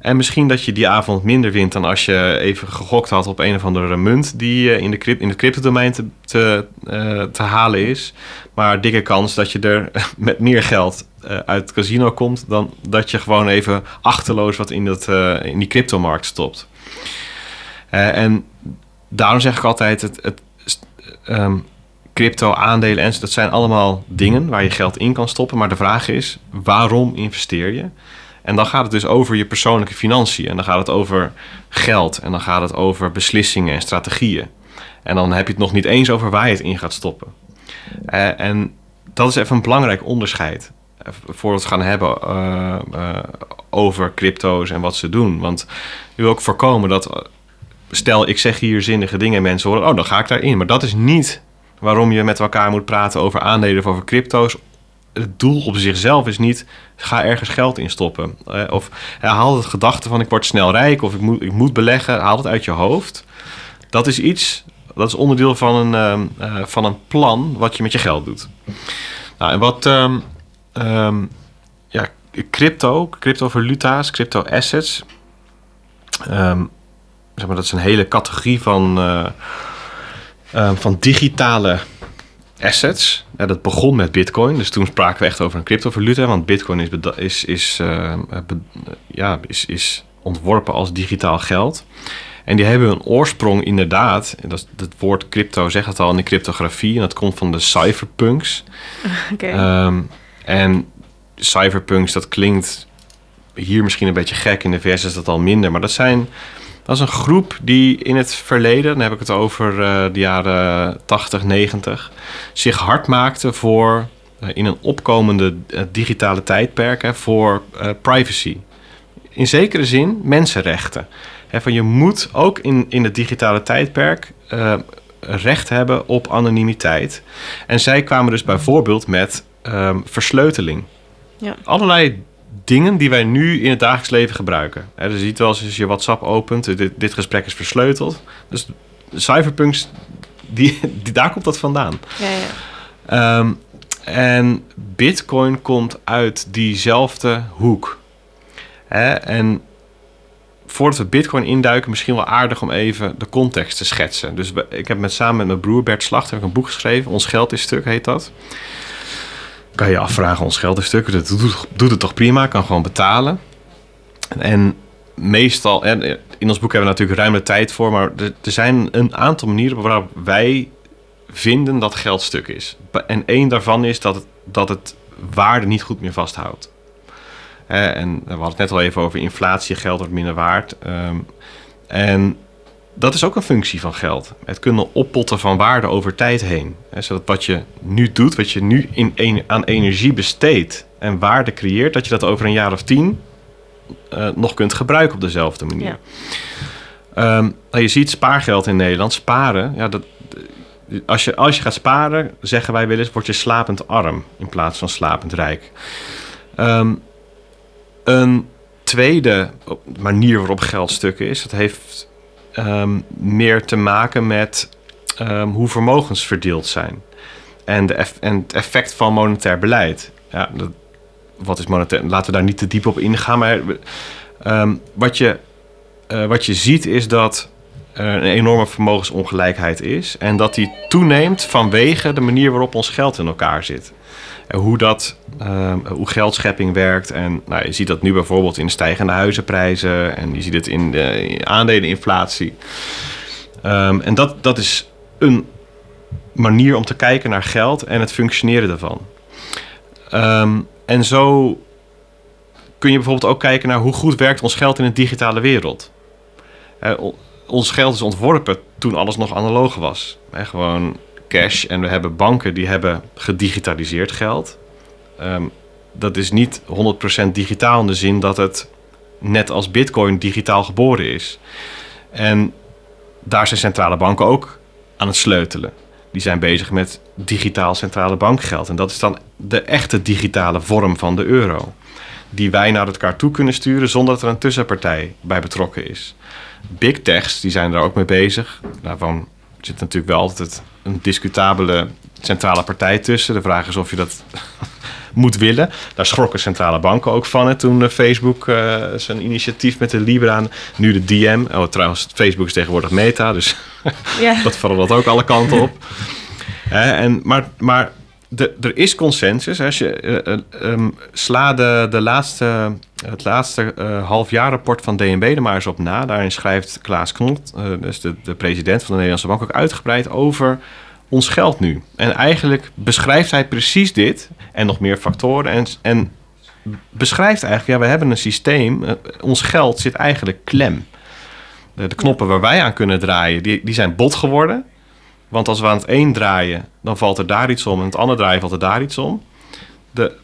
En misschien dat je die avond minder wint dan als je even gegokt had op een of andere munt die eh, in, de crypt, in het cryptodomein te, te, eh, te halen is. Maar dikke kans dat je er met meer geld eh, uit het casino komt dan dat je gewoon even achterloos wat in, dat, in die cryptomarkt stopt. En daarom zeg ik altijd, het, het, ehm, crypto, aandelen en dat zijn allemaal dingen waar je geld in kan stoppen. Maar de vraag is, waarom investeer je? En dan gaat het dus over je persoonlijke financiën. En dan gaat het over geld. En dan gaat het over beslissingen en strategieën. En dan heb je het nog niet eens over waar je het in gaat stoppen. Eh, en dat is even een belangrijk onderscheid. Eh, voor we het gaan hebben uh, over crypto's en wat ze doen. Want je wil ook voorkomen dat. Stel, ik zeg hier zinnige dingen en mensen horen, oh, dan ga ik daarin. Maar dat is niet waarom je met elkaar moet praten over aandelen of over crypto's. Het doel op zichzelf is niet, ga ergens geld in stoppen. of haal het gedachte van ik word snel rijk of ik moet, ik moet beleggen, haal het uit je hoofd. Dat is iets, dat is onderdeel van een, ehm, eh, van een plan wat je met je geld doet. Nou, en wat um, ja, crypto, cryptovaluta's, crypto assets, zeg maar, dat is een hele categorie van... Uh, Ehm, van digitale assets. Ja, dat begon met Bitcoin. Dus toen spraken we echt over een cryptovaluta. Want Bitcoin is, is, is, ehm, ja, is, is ontworpen als digitaal geld. En die hebben een oorsprong inderdaad. Dat, het woord crypto zegt het al in de cryptografie. En dat komt van de cypherpunks. Okay. Um, en cypherpunks, dat klinkt hier misschien een beetje gek. In de VS is dat al minder. Maar dat zijn dat is een groep die in het verleden, dan heb ik het over uh, de jaren 80, 90, zich hard maakte voor uh, in een opkomende uh, digitale tijdperk hè, voor privacy. In zekere zin mensenrechten. Van je moet ook in, in het digitale tijdperk recht hebben op anonimiteit. En zij kwamen dus bijvoorbeeld met um, versleuteling. Ja. Allerlei dingen die wij nu in het dagelijks leven gebruiken. dus je ziet wel eens als je WhatsApp opent, dit, dit gesprek is versleuteld. Dus cyberpunks, die, die, daar komt dat vandaan. Ja, ja. Um, en Bitcoin komt uit diezelfde hoek. en voordat we Bitcoin induiken, misschien wel aardig om even de context te schetsen. Dus ik heb met, samen met mijn broer Bert Slachter een boek geschreven. Ons geld is stuk heet dat kan je afvragen, ons geld is stuk. Dat doet, doet het toch prima, kan gewoon betalen. En meestal, en in ons boek hebben we natuurlijk ruim de tijd voor, maar er, er zijn een aantal manieren waarop wij vinden dat geld stuk is. En één daarvan is dat het, dat het waarde niet goed meer vasthoudt. en we hadden het net al even over inflatie, geld wordt minder waard. Ehm, en dat is ook een functie van geld. Het kunnen oppotten van waarde over tijd heen. zodat wat je nu doet, wat je nu in aan energie besteedt en waarde creëert, dat je dat over een jaar of tien uh, nog kunt gebruiken op dezelfde manier. Ja. Um, je ziet spaargeld in Nederland. Sparen, ja, dat, als, je, als je gaat sparen, zeggen wij wel eens, word je slapend arm in plaats van slapend rijk. Um, een tweede manier waarop geld stukken is, dat heeft um, meer te maken met um, hoe vermogens verdeeld zijn. En, de en het effect van monetair beleid. Ja, dat, wat is monetair? Laten we daar niet te diep op ingaan. Maar um, wat, je, uh, wat je ziet is dat er een enorme vermogensongelijkheid is. En dat die toeneemt vanwege de manier waarop ons geld in elkaar zit hoe, dat, uh, hoe geldschepping werkt. En nou, je ziet dat nu bijvoorbeeld in stijgende huizenprijzen en je ziet het in de aandeleninflatie. Um, en dat, dat is een manier om te kijken naar geld en het functioneren daarvan. Um, en zo kun je bijvoorbeeld ook kijken naar hoe goed werkt ons geld in een digitale wereld. Ons geld is ontworpen toen alles nog analoog was. Gewoon cash en we hebben banken die hebben gedigitaliseerd geld. Um, dat is niet 100% digitaal in de zin dat het net als Bitcoin digitaal geboren is. En daar zijn centrale banken ook aan het sleutelen. Die zijn bezig met digitaal centrale bankgeld. En dat is dan de echte digitale vorm van de euro. Die wij naar elkaar toe kunnen sturen zonder dat er een tussenpartij bij betrokken is. Big techs die zijn daar ook mee bezig. Daarvan zit natuurlijk wel altijd een discutabele centrale partij tussen. De vraag is of je dat moet willen. Daar schrokken centrale banken ook van. Hè, toen eh, Facebook uh, zijn initiatief met de Libra, nu de DM. Oh, trouwens, Facebook is tegenwoordig Meta, dus dat verandert ook alle kanten op. en, maar, maar de, er is consensus. Als je uh, um, sla de, de laatste, het laatste uh, halfjaarrapport van DNB er maar eens op na. Daarin schrijft Klaas Knot, uh, dus de, de president van de Nederlandse Bank, ook uitgebreid over ons geld nu. En eigenlijk beschrijft hij precies dit en nog meer factoren. En, en beschrijft eigenlijk, ja, we hebben een systeem. ons geld zit eigenlijk klem. De, de knoppen waar wij aan kunnen draaien, die, die zijn bot geworden. Want als we aan het een draaien, dan valt er daar iets om. En het andere draaien valt er daar iets om. De,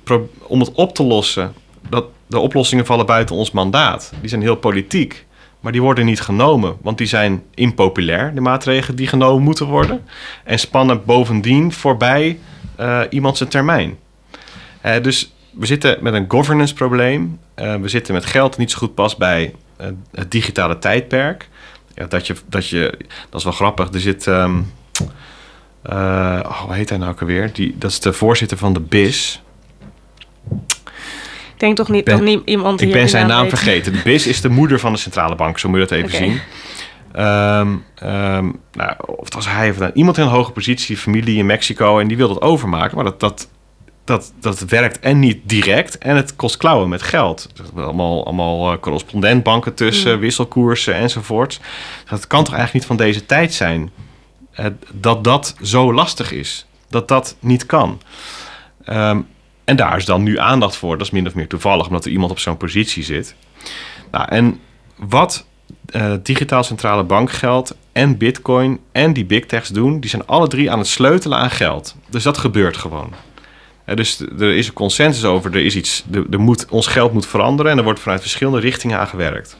om het op te lossen, dat, de oplossingen vallen buiten ons mandaat. Die zijn heel politiek. Maar die worden niet genomen, want die zijn impopulair, de maatregelen die genomen moeten worden. En spannen bovendien voorbij uh, iemand zijn termijn. Uh, dus we zitten met een governance probleem. Uh, we zitten met geld niet zo goed past bij het digitale tijdperk. Ja, dat, je, dat, je, dat is wel grappig. Er zit. Uh, oh, hoe heet hij nou ook alweer? Die, dat is de voorzitter van de BIS. Ik denk toch niet ben, dat niet iemand Ik ben zijn naam weet. vergeten. De BIS is de moeder van de centrale bank, zo moet je dat even okay. zien. Um, um, nou, of het was hij of dan, iemand in een hoge positie, familie in Mexico, en die wil dat overmaken. Maar dat, dat, dat, dat werkt en niet direct en het kost klauwen met geld. Allemaal, allemaal uh, correspondentbanken tussen, mm. wisselkoersen enzovoort. Dat kan toch eigenlijk niet van deze tijd zijn? Uh, dat dat zo lastig is. Dat dat niet kan. Um, en daar is dan nu aandacht voor. Dat is min of meer toevallig, omdat er iemand op zo'n positie zit. Nou, en wat uh, digitaal centrale bankgeld en bitcoin en die big techs doen... die zijn alle drie aan het sleutelen aan geld. Dus dat gebeurt gewoon. Uh, dus er is een consensus over, er is iets, moet, ons geld moet veranderen... en er wordt vanuit verschillende richtingen aan gewerkt.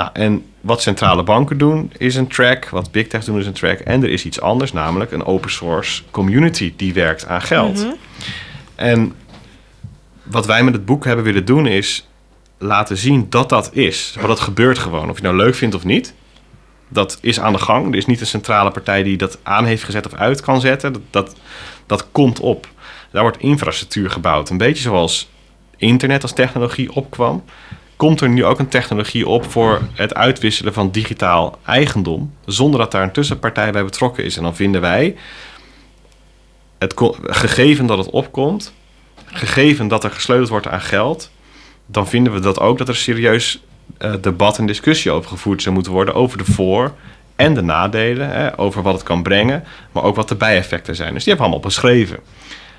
Nou, en wat centrale banken doen is een track, wat big techs doen is een track... en er is iets anders, namelijk een open source community die werkt aan geld. Mm -hmm. En wat wij met het boek hebben willen doen is laten zien dat dat is. Maar dat gebeurt gewoon. Of je nou leuk vindt of niet. Dat is aan de gang. Er is niet een centrale partij die dat aan heeft gezet of uit kan zetten. Dat, dat, dat komt op. Daar wordt infrastructuur gebouwd. Een beetje zoals internet als technologie opkwam. Komt er nu ook een technologie op voor het uitwisselen van digitaal eigendom. Zonder dat daar een tussenpartij bij betrokken is. En dan vinden wij het gegeven dat het opkomt gegeven dat er gesleuteld wordt aan geld, dan vinden we dat ook dat er serieus uh, debat en discussie over gevoerd zou moeten worden over de voor- en de nadelen, hè, over wat het kan brengen, maar ook wat de bijeffecten zijn. Dus die hebben we allemaal beschreven.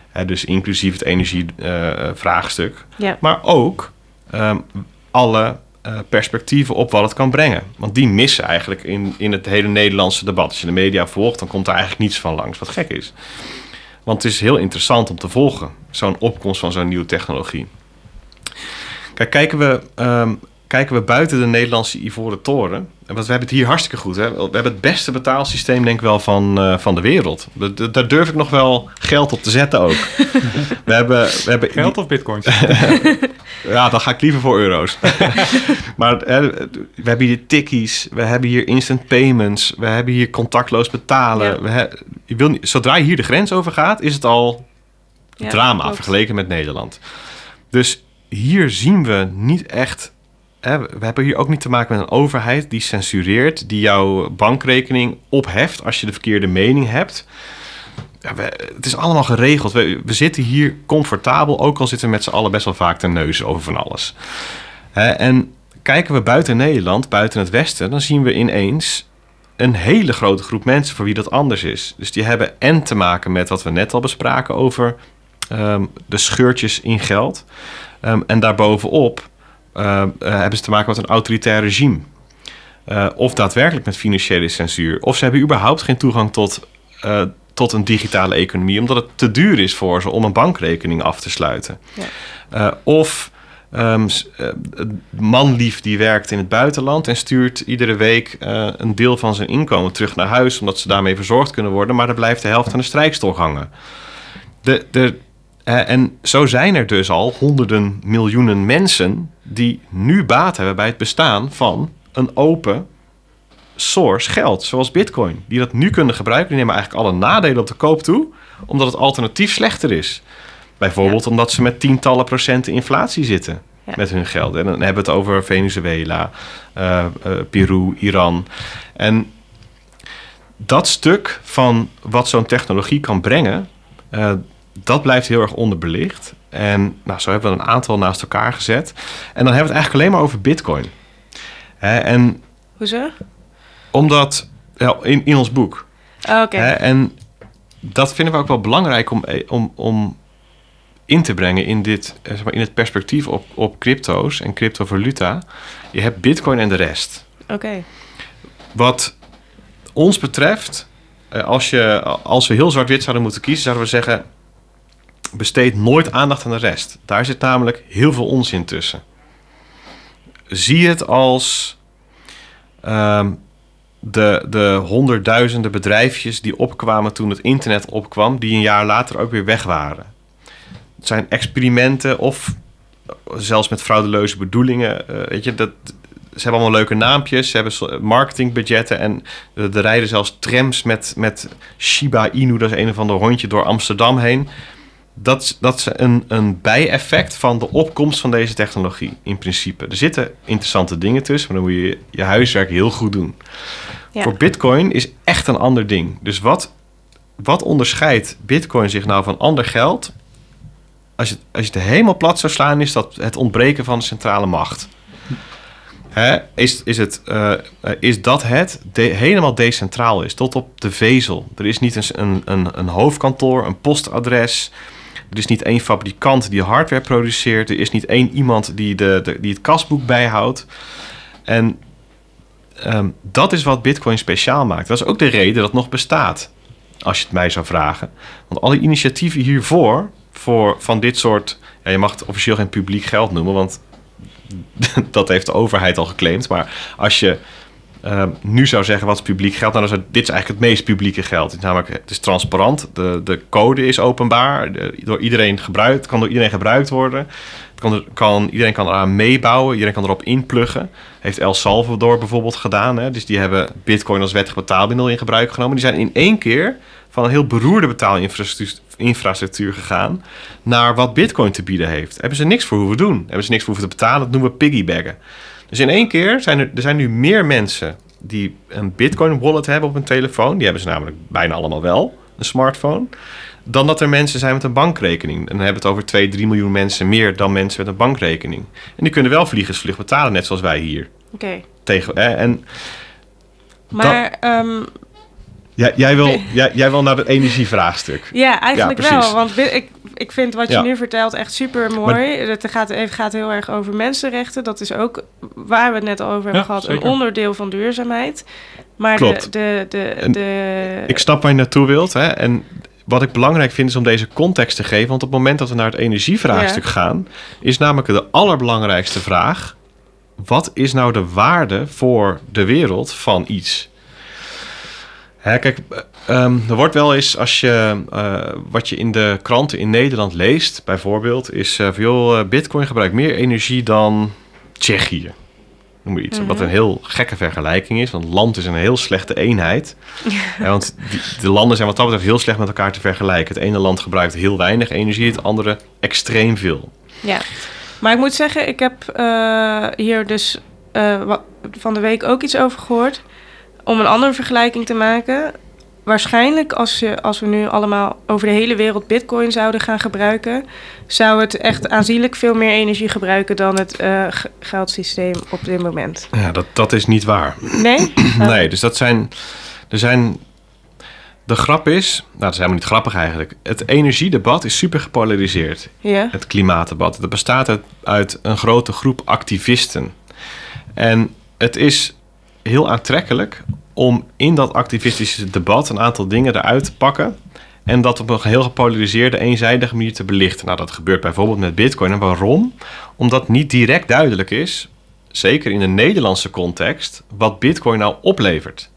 Hè, dus inclusief het energievraagstuk, uh, ja. maar ook um, alle uh, perspectieven op wat het kan brengen. Want die missen eigenlijk in, in het hele Nederlandse debat. Als je de media volgt, dan komt er eigenlijk niets van langs, wat gek is. Want het is heel interessant om te volgen, zo'n opkomst van zo'n nieuwe technologie. Kijk, kijken we, um, kijken we buiten de Nederlandse Ivoren Toren. Want we hebben het hier hartstikke goed. Hè? We hebben het beste betaalsysteem, denk ik wel, van, uh, van de wereld. Daar durf ik nog wel geld op te zetten ook. we hebben, we hebben geld of bitcoins? ja, dan ga ik liever voor euro's. maar hè, we hebben hier tikkies, we hebben hier instant payments, we hebben hier contactloos betalen. Ja. We je wil niet, zodra je hier de grens over gaat, is het al ja, drama klopt. vergeleken met Nederland. Dus hier zien we niet echt. We hebben hier ook niet te maken met een overheid die censureert, die jouw bankrekening opheft als je de verkeerde mening hebt. Ja, het is allemaal geregeld. We, zitten hier comfortabel, ook al zitten we met z'n allen best wel vaak de neus over van alles. En kijken we buiten Nederland, buiten het Westen, dan zien we ineens een hele grote groep mensen voor wie dat anders is. Dus die hebben en te maken met wat we net al bespraken over um, de scheurtjes in geld. Um, en daarbovenop hebben ze te maken met een autoritair regime. Uh, of daadwerkelijk met financiële censuur. Of ze hebben überhaupt geen toegang tot, tot een digitale economie, omdat het te duur is voor ze om een bankrekening af te sluiten. Ja. of um, manlief die werkt in het buitenland en stuurt iedere week uh, een deel van zijn inkomen terug naar huis, omdat ze daarmee verzorgd kunnen worden, maar er blijft de helft aan de strijkstok hangen. De, de, uh, en zo zijn er dus al honderden miljoenen mensen die nu baat hebben bij het bestaan van een open source geld, zoals Bitcoin, die dat nu kunnen gebruiken. Die nemen eigenlijk alle nadelen op de koop toe, omdat het alternatief slechter is. Bijvoorbeeld ja. omdat ze met tientallen procenten inflatie zitten ja. met hun geld. En dan hebben we het over Venezuela, uh, uh, Peru, Iran. En dat stuk van wat zo'n technologie kan brengen, uh, dat blijft heel erg onderbelicht. En nou, zo hebben we een aantal naast elkaar gezet. En dan hebben we het eigenlijk alleen maar over bitcoin. Hè, en Hoezo? omdat, ja, in, in ons boek. Oh, Oké. En dat vinden we ook wel belangrijk om, eh, om, om in te brengen in, dit, eh, zeg maar, in het perspectief op, op crypto's en cryptovaluta. Je hebt bitcoin en de rest. Oké. Wat ons betreft, eh, als, je, als we heel zwart-wit zouden moeten kiezen, zouden we zeggen: besteed nooit aandacht aan de rest. Daar zit namelijk heel veel onzin tussen. Zie het als ehm, de, de honderdduizenden bedrijfjes die opkwamen toen het internet opkwam, die een jaar later ook weer weg waren. Het zijn experimenten of zelfs met fraudeleuze bedoelingen. eh, weet je, dat, ze hebben allemaal leuke naampjes, ze hebben so- marketingbudgetten en er rijden zelfs trams met, met Shiba Inu, dat is een of ander hondje, door Amsterdam heen. Dat, is- dat is een, een bijeffect van de opkomst van deze technologie, in principe. Er zitten interessante dingen tussen, maar dan moet je je huiswerk heel goed doen. Ja. Voor Bitcoin is echt een ander ding. Dus wat, wat onderscheidt Bitcoin zich nou van ander geld? Als je, als je het helemaal plat zou slaan, is dat het ontbreken van centrale macht. Hè? Is, is, het, eh, is dat het de- helemaal decentraal is, tot op de vezel? Er is niet een, een, een hoofdkantoor, een postadres. Er is niet één fabrikant die hardware produceert. Er is niet één iemand die, de, die het kasboek bijhoudt. En ehm, dat is wat Bitcoin speciaal maakt. Dat is ook de reden dat het nog bestaat, als je het mij zou vragen. Want alle initiatieven hiervoor, voor, van dit soort... Ja, je mag het officieel geen publiek geld noemen, want dat heeft de overheid al geclaimd. Maar als je ehm, nu zou zeggen wat is publiek geld, nou, dit is eigenlijk het meest publieke geld. Het is namelijk het is transparant, de, de code is openbaar, door iedereen gebruikt, kan door iedereen gebruikt worden. Kan, er- kan, iedereen kan eraan meebouwen, iedereen kan erop inpluggen. Heeft El Salvador bijvoorbeeld gedaan. Hè? Dus die hebben Bitcoin als wettig betaalmiddel in gebruik genomen. Die zijn in één keer van een heel beroerde betaalinfrastructuur infrastructuur gegaan naar wat Bitcoin te bieden heeft. Hebben ze niks voor hoeven doen. Hebben ze niks voor hoeven te betalen. Dat noemen we piggybacken. Dus in één keer zijn er, er zijn nu meer mensen die een Bitcoin wallet hebben op hun telefoon. Die hebben ze namelijk bijna allemaal wel, een smartphone. Dan dat er mensen zijn met een bankrekening. En dan hebben we het over 2, 3 miljoen mensen meer dan mensen met een bankrekening. En die kunnen wel vliegensvlug betalen, net zoals wij hier. Oké. Tegen? En Maar ehm, jij, jij, wil, jij, jij wil naar het energievraagstuk. ja, eigenlijk Ja, wel. Want ik, ik vind wat je Ja. nu vertelt echt super mooi. Het gaat, het gaat heel erg over mensenrechten. Dat is ook waar we het net over hebben Ja, gehad. zeker. Een onderdeel van duurzaamheid. Maar Klopt. de, de, de, Ik snap waar je naartoe wilt. Hè? En wat ik belangrijk vind is om deze context te geven. Want op het moment dat we naar het energievraagstuk gaan, is namelijk de allerbelangrijkste vraag: wat is nou de waarde voor de wereld van iets? Hè, kijk, eh, ehm, er wordt wel eens als je eh, wat je in de kranten in Nederland leest, bijvoorbeeld, is uh, van joh, Bitcoin gebruikt meer energie dan Tsjechië. Noem maar iets. Wat een heel gekke vergelijking is, want land is een heel slechte eenheid. Ja, want die, de landen zijn wat dat betreft heel slecht met elkaar te vergelijken. Het ene land gebruikt heel weinig energie, het andere extreem veel. Ja, maar ik moet zeggen, ik heb hier dus van de week ook iets over gehoord. Om een andere vergelijking te maken. Waarschijnlijk als, je, als we nu allemaal over de hele wereld bitcoin zouden gaan gebruiken... zou het echt aanzienlijk veel meer energie gebruiken dan het eh, geldsysteem op dit moment. Ja, dat, dat is niet waar. Nee? Nee, dus dat zijn. Er zijn. De grap is. Nou, dat is helemaal niet grappig eigenlijk. Het energiedebat is super gepolariseerd. Ja, Het klimaatdebat. Dat bestaat uit, uit een grote groep activisten. En het is heel aantrekkelijk om in dat activistische debat een aantal dingen eruit te pakken. En dat op een heel gepolariseerde, eenzijdige manier te belichten. Nou, dat gebeurt bijvoorbeeld met Bitcoin. En waarom? Omdat niet direct duidelijk is, zeker in de Nederlandse context, wat Bitcoin nou oplevert.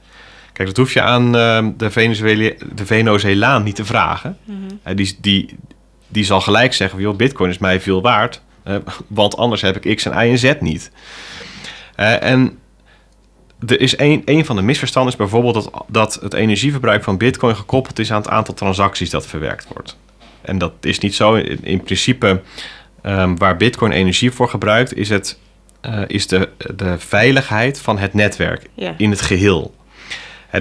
Kijk, dat hoef je aan eh, de, Venezuela, de Venezolaan niet te vragen. Eh, die, die, die zal gelijk zeggen: joh, Bitcoin is mij veel waard, want anders heb ik X en Y en Z niet. Eh, en er is een, een van de misverstanden is bijvoorbeeld dat, dat het energieverbruik van Bitcoin gekoppeld is aan het aantal transacties dat verwerkt wordt. En dat is niet zo. In, in principe, ehm, waar Bitcoin energie voor gebruikt, is, het, eh, is de, de veiligheid van het netwerk in het geheel.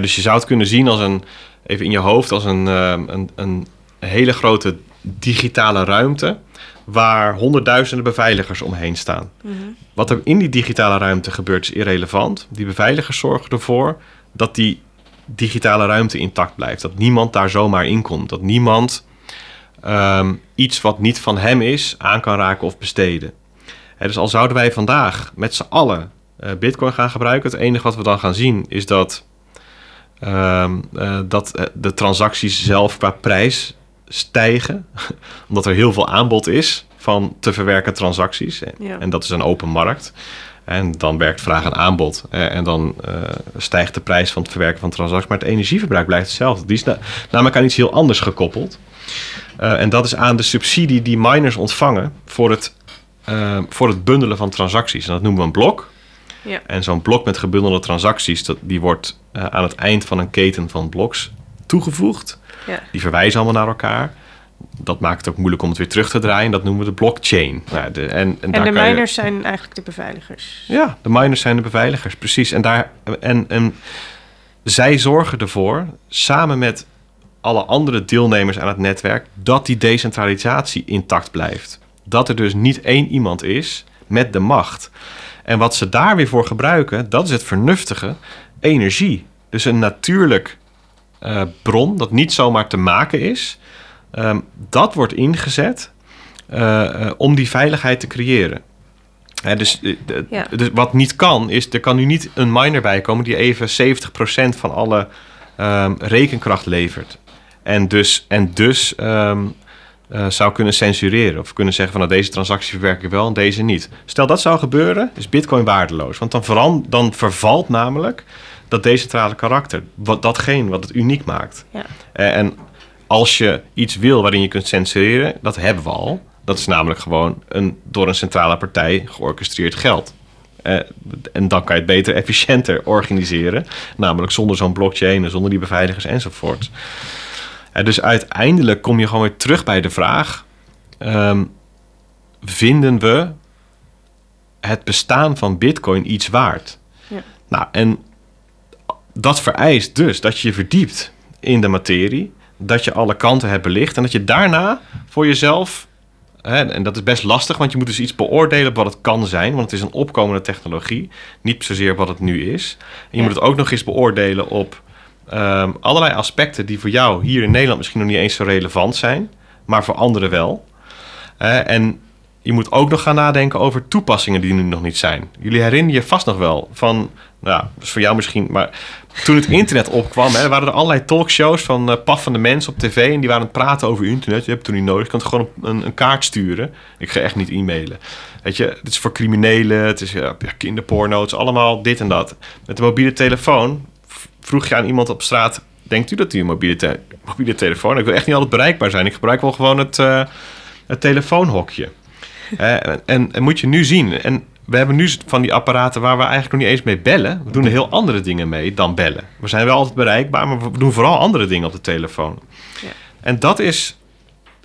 Dus je zou het kunnen zien als een, even in je hoofd, als een, ehm, een, een hele grote digitale ruimte waar honderdduizenden beveiligers omheen staan. Wat er in die digitale ruimte gebeurt is irrelevant. Die beveiligers zorgen ervoor dat die digitale ruimte intact blijft. Dat niemand daar zomaar in komt. Dat niemand ehm, iets wat niet van hem is aan kan raken of besteden. Dus al zouden wij vandaag met z'n allen eh, Bitcoin gaan gebruiken, het enige wat we dan gaan zien is dat, ehm, eh, dat eh, de transacties zelf qua prijs stijgen, omdat er heel veel aanbod is van te verwerken transacties. Ja. En dat is een open markt. En dan werkt vraag en aanbod. Eh, En dan eh, stijgt de prijs van het verwerken van transacties. Maar het energieverbruik blijft hetzelfde. Die is na- namelijk aan iets heel anders gekoppeld. Eh, en dat is aan de subsidie die miners ontvangen voor het, voor het bundelen van transacties. En dat noemen we een blok. Ja. En zo'n blok met gebundelde transacties, dat, die wordt aan het eind van een keten van bloks toegevoegd. Ja. Die verwijzen allemaal naar elkaar. Dat maakt het ook moeilijk om het weer terug te draaien. Dat noemen we de blockchain. Nou, de, en, en, En daar de je- miners zijn eigenlijk de beveiligers. ja, de miners zijn de beveiligers, precies. En, daar, en, en zij zorgen ervoor, samen met alle andere deelnemers aan het netwerk, dat die decentralisatie intact blijft. Dat er dus niet één iemand is met de macht. En wat ze daar weer voor gebruiken, dat is het vernuftige, energie. Dus een natuurlijk eh, bron dat niet zomaar te maken is, ehm, dat wordt ingezet eh, eh, om die veiligheid te creëren. Dus, Ja. dus wat niet kan, is er kan nu niet een miner bij komen die even 70% van alle ehm, rekenkracht levert. En dus, en dus ehm, eh, zou kunnen censureren. Of kunnen zeggen van nou, deze transactie verwerk ik wel en deze niet. Stel dat zou gebeuren, is bitcoin waardeloos. Want dan, veran, dan vervalt namelijk dat decentrale karakter. Wat, datgene wat het uniek maakt. Ja. Eh, en als je iets wil waarin je kunt censureren, dat hebben we al. Dat is namelijk gewoon een door een centrale partij georchestreerd geld. Eh, en dan kan je het beter efficiënter organiseren. Namelijk zonder zo'n blockchain en zonder die beveiligers enzovoort. Eh, dus uiteindelijk kom je gewoon weer terug bij de vraag: ehm, vinden we het bestaan van Bitcoin iets waard? Ja. Nou, en dat vereist dus dat je je verdiept in de materie, dat je alle kanten hebt belicht en dat je daarna voor jezelf, hè, en dat is best lastig, want je moet dus iets beoordelen op wat het kan zijn, want het is een opkomende technologie, niet zozeer wat het nu is. En je Ja. moet het ook nog eens beoordelen op ehm, allerlei aspecten die voor jou hier in Nederland misschien nog niet eens zo relevant zijn, maar voor anderen wel. En je moet ook nog gaan nadenken over toepassingen die nu nog niet zijn. Jullie herinneren je vast nog wel van, dat is voor jou misschien, maar toen het internet opkwam, hè, waren er allerlei talkshows van eh, paffende mensen op tv en die waren het praten over internet. Je hebt toen niet nodig, je kan het gewoon een, een kaart sturen. Ik ga echt niet e-mailen. Weet je, het is voor criminelen, het is ja, ja, kinderporno, het is allemaal dit en dat. Met de mobiele telefoon vroeg je aan iemand op straat, denkt u dat u een mobiele, mobiele telefoon, ik wil echt niet altijd bereikbaar zijn. Ik gebruik wel gewoon het, eh, het telefoonhokje. Eh, en, en, en moet je nu zien. En we hebben nu van die apparaten waar we eigenlijk nog niet eens mee bellen. We doen er heel andere dingen mee dan bellen. We zijn wel altijd bereikbaar, maar we doen vooral andere dingen op de telefoon. Ja. En dat is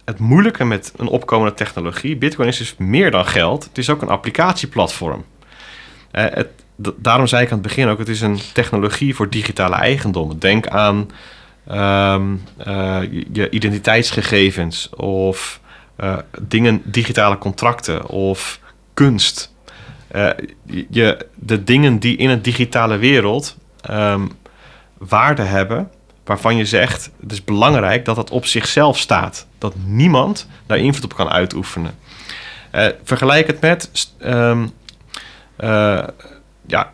het moeilijke met een opkomende technologie. Bitcoin is dus meer dan geld. Het is ook een applicatieplatform. Eh, het, daarom zei ik aan het begin ook, het is een technologie voor digitale eigendom. Denk aan ehm, eh, je- je identiteitsgegevens of eh, dingen, digitale contracten of kunst. Eh, je, de dingen die in een digitale wereld ehm, waarde hebben, waarvan je zegt, het is belangrijk dat dat op zichzelf staat. Dat niemand daar invloed op kan uitoefenen. Eh, vergelijk het met, ehm, eh, ja,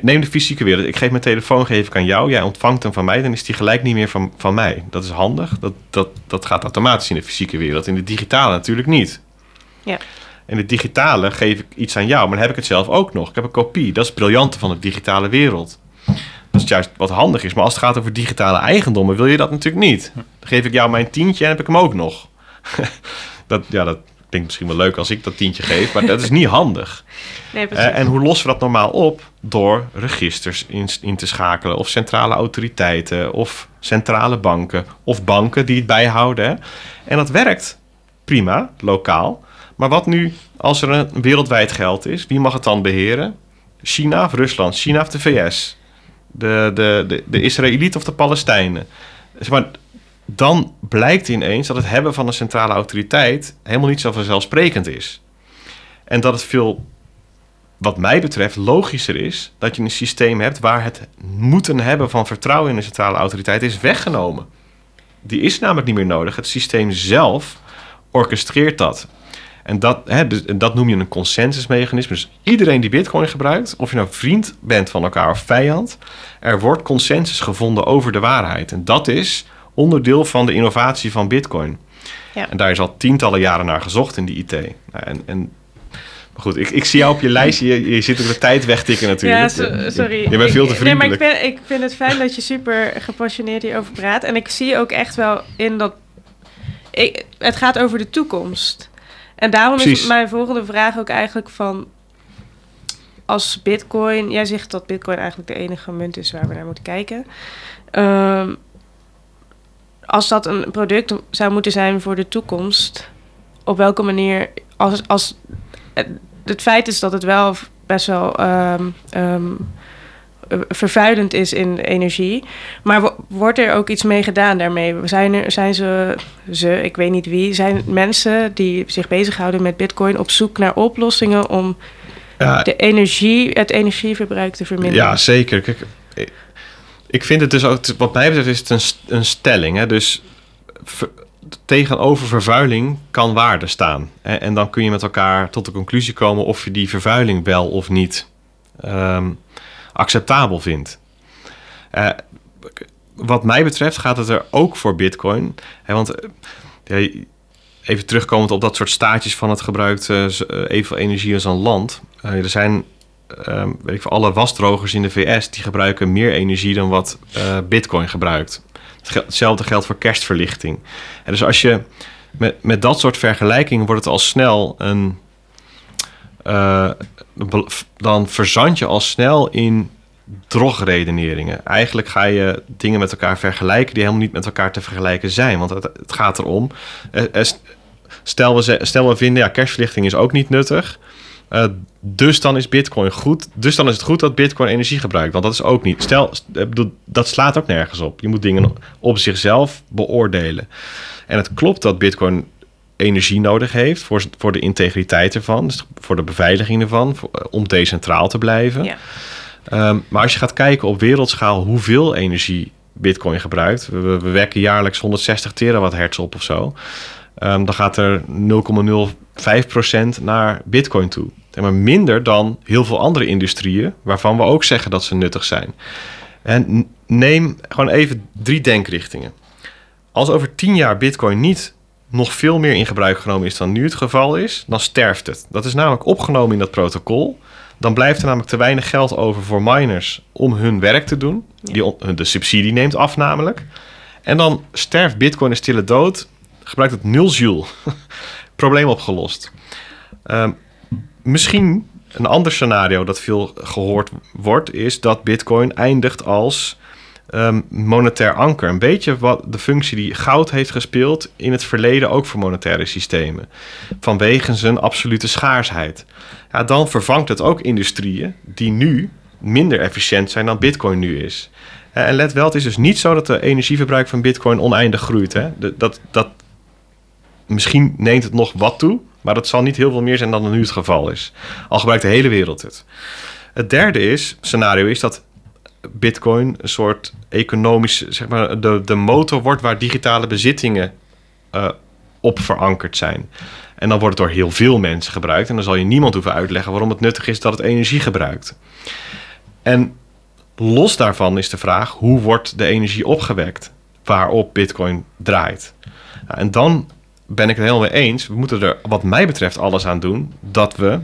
neem de fysieke wereld. Ik geef mijn telefoon geef ik aan jou, jij ontvangt hem van mij, dan is die gelijk niet meer van, van mij. Dat is handig, dat, dat, dat gaat automatisch in de fysieke wereld. In de digitale natuurlijk niet. Ja. In de digitale geef ik iets aan jou, maar dan heb ik het zelf ook nog. Ik heb een kopie. Dat is het briljante van de digitale wereld. Dat is juist wat handig is. Maar als het gaat over digitale eigendommen, wil je dat natuurlijk niet. Dan geef ik jou mijn tientje en heb ik hem ook nog. dat, ja, dat klinkt misschien wel leuk als ik dat tientje geef, maar dat is niet handig. Nee, precies. Eh, en hoe lossen we dat normaal op? Door registers in, in te schakelen, of centrale autoriteiten, of centrale banken, of banken die het bijhouden. Hè? En dat werkt prima, lokaal. Maar wat nu als er een wereldwijd geld is? Wie mag het dan beheren? China of Rusland? China of de VS? De, de, de, de Israëlieten of de Palestijnen? Zeg maar, dan blijkt ineens dat het hebben van een centrale autoriteit helemaal niet zo vanzelfsprekend is. En dat het veel, wat mij betreft, logischer is dat je een systeem hebt waar het moeten hebben van vertrouwen in een centrale autoriteit is weggenomen. Die is namelijk niet meer nodig. Het systeem zelf orchestreert dat. En dat, hè, dus, dat noem je een consensusmechanisme. Dus iedereen die Bitcoin gebruikt, of je nou vriend bent van elkaar of vijand, er wordt consensus gevonden over de waarheid. En dat is onderdeel van de innovatie van Bitcoin. Ja. En daar is al tientallen jaren naar gezocht in die IT. Nou, en, en maar goed, ik, ik zie jou op je lijstje. Je, je zit ook de tijd wegtikken Ja, natuurlijk. so- sorry. Je bent veel te Ik- Nee, maar vriendelijk. ik vind, ik vind het fijn dat je super gepassioneerd hierover praat. En ik zie ook echt wel in dat... Ik, het gaat over de toekomst. En daarom Precies. is mijn volgende vraag ook eigenlijk van... Als bitcoin... Jij zegt dat bitcoin eigenlijk de enige munt is waar we naar moeten kijken. Ehm, als dat een product zou moeten zijn voor de toekomst... Op welke manier... Als, als, het, feit is dat het wel best wel... ehm, ehm, eh, vervuilend is in energie. Maar wo- wordt er ook iets mee gedaan daarmee? Zijn, er, zijn ze, ze, ik weet niet wie, zijn mensen die zich bezighouden met bitcoin op zoek naar oplossingen om Ja, de energie, het energieverbruik te verminderen? Ja, zeker. Kijk, ik- ik vind het dus ook, wat mij betreft, is het een, een stelling. Hè? Dus ver- tegenover vervuiling kan waarde staan. Hè? En dan kun je met elkaar tot de conclusie komen of je die vervuiling wel of niet ehm, acceptabel vindt. Eh, wat mij betreft gaat het er ook voor Bitcoin. Hè? Want eh, ja, even terugkomend op dat soort staatjes van het gebruikt eh, eh, evenveel energie als een land. Eh, er zijn weet ik veel, alle wasdrogers in de VS die gebruiken meer energie dan wat eh, Bitcoin gebruikt. Hetzelfde geldt voor kerstverlichting. En dus als je met, met dat soort vergelijkingen wordt het al snel een. Eh, dan verzand je al snel in drogredeneringen. Eigenlijk ga je dingen met elkaar vergelijken die helemaal niet met elkaar te vergelijken zijn. Want het, het gaat erom. eh, eh, Stel we, stel we vinden, ja, kerstverlichting is ook niet nuttig. Dus dan is Bitcoin goed. Dus dan is het goed dat Bitcoin energie gebruikt. Want dat is ook niet. Stel, dat slaat ook nergens op. Je moet dingen op zichzelf beoordelen. En het klopt dat Bitcoin energie nodig heeft voor, voor de integriteit ervan, dus voor de beveiliging ervan, voor- eh, om decentraal te blijven. Ja. Ehm, maar als je gaat kijken op wereldschaal hoeveel energie Bitcoin gebruikt, we, we- we wekken jaarlijks 160 terawatt op of zo, ehm, dan gaat er 0,05% naar Bitcoin toe. Maar minder dan heel veel andere industrieën, waarvan we ook zeggen dat ze nuttig zijn. En neem gewoon even drie denkrichtingen. Als over 10 jaar Bitcoin niet nog veel meer in gebruik genomen is dan nu het geval is, dan sterft het. Dat is namelijk opgenomen in dat protocol. Dan blijft er namelijk te weinig geld over voor miners om hun werk te doen. Die de subsidie neemt af namelijk. En dan sterft Bitcoin een stille dood. Gebruikt het nul joule. Probleem opgelost. Ehm, misschien een ander scenario dat veel gehoord wordt, is dat Bitcoin eindigt als ehm, monetair anker. Een beetje wat de functie die goud heeft gespeeld in het verleden ook voor monetaire systemen. Vanwege zijn absolute schaarsheid. Ja, dan vervangt het ook industrieën die nu minder efficiënt zijn dan Bitcoin nu is. Eh, En let wel, het is dus niet zo dat de energieverbruik van Bitcoin oneindig groeit. Hè? Dat, dat, misschien neemt het nog wat toe, maar dat zal niet heel veel meer zijn dan nu het geval is. Al gebruikt de hele wereld het. Het derde is, scenario is dat Bitcoin een soort economisch, zeg maar, de, de motor wordt waar digitale bezittingen eh, op verankerd zijn. En dan wordt het door heel veel mensen gebruikt. En dan zal je niemand hoeven uitleggen waarom het nuttig is dat het energie gebruikt. En los daarvan is de vraag: hoe wordt de energie opgewekt waarop Bitcoin draait? Nou, en dan ben ik het helemaal mee eens. We moeten er, wat mij betreft, alles aan doen dat we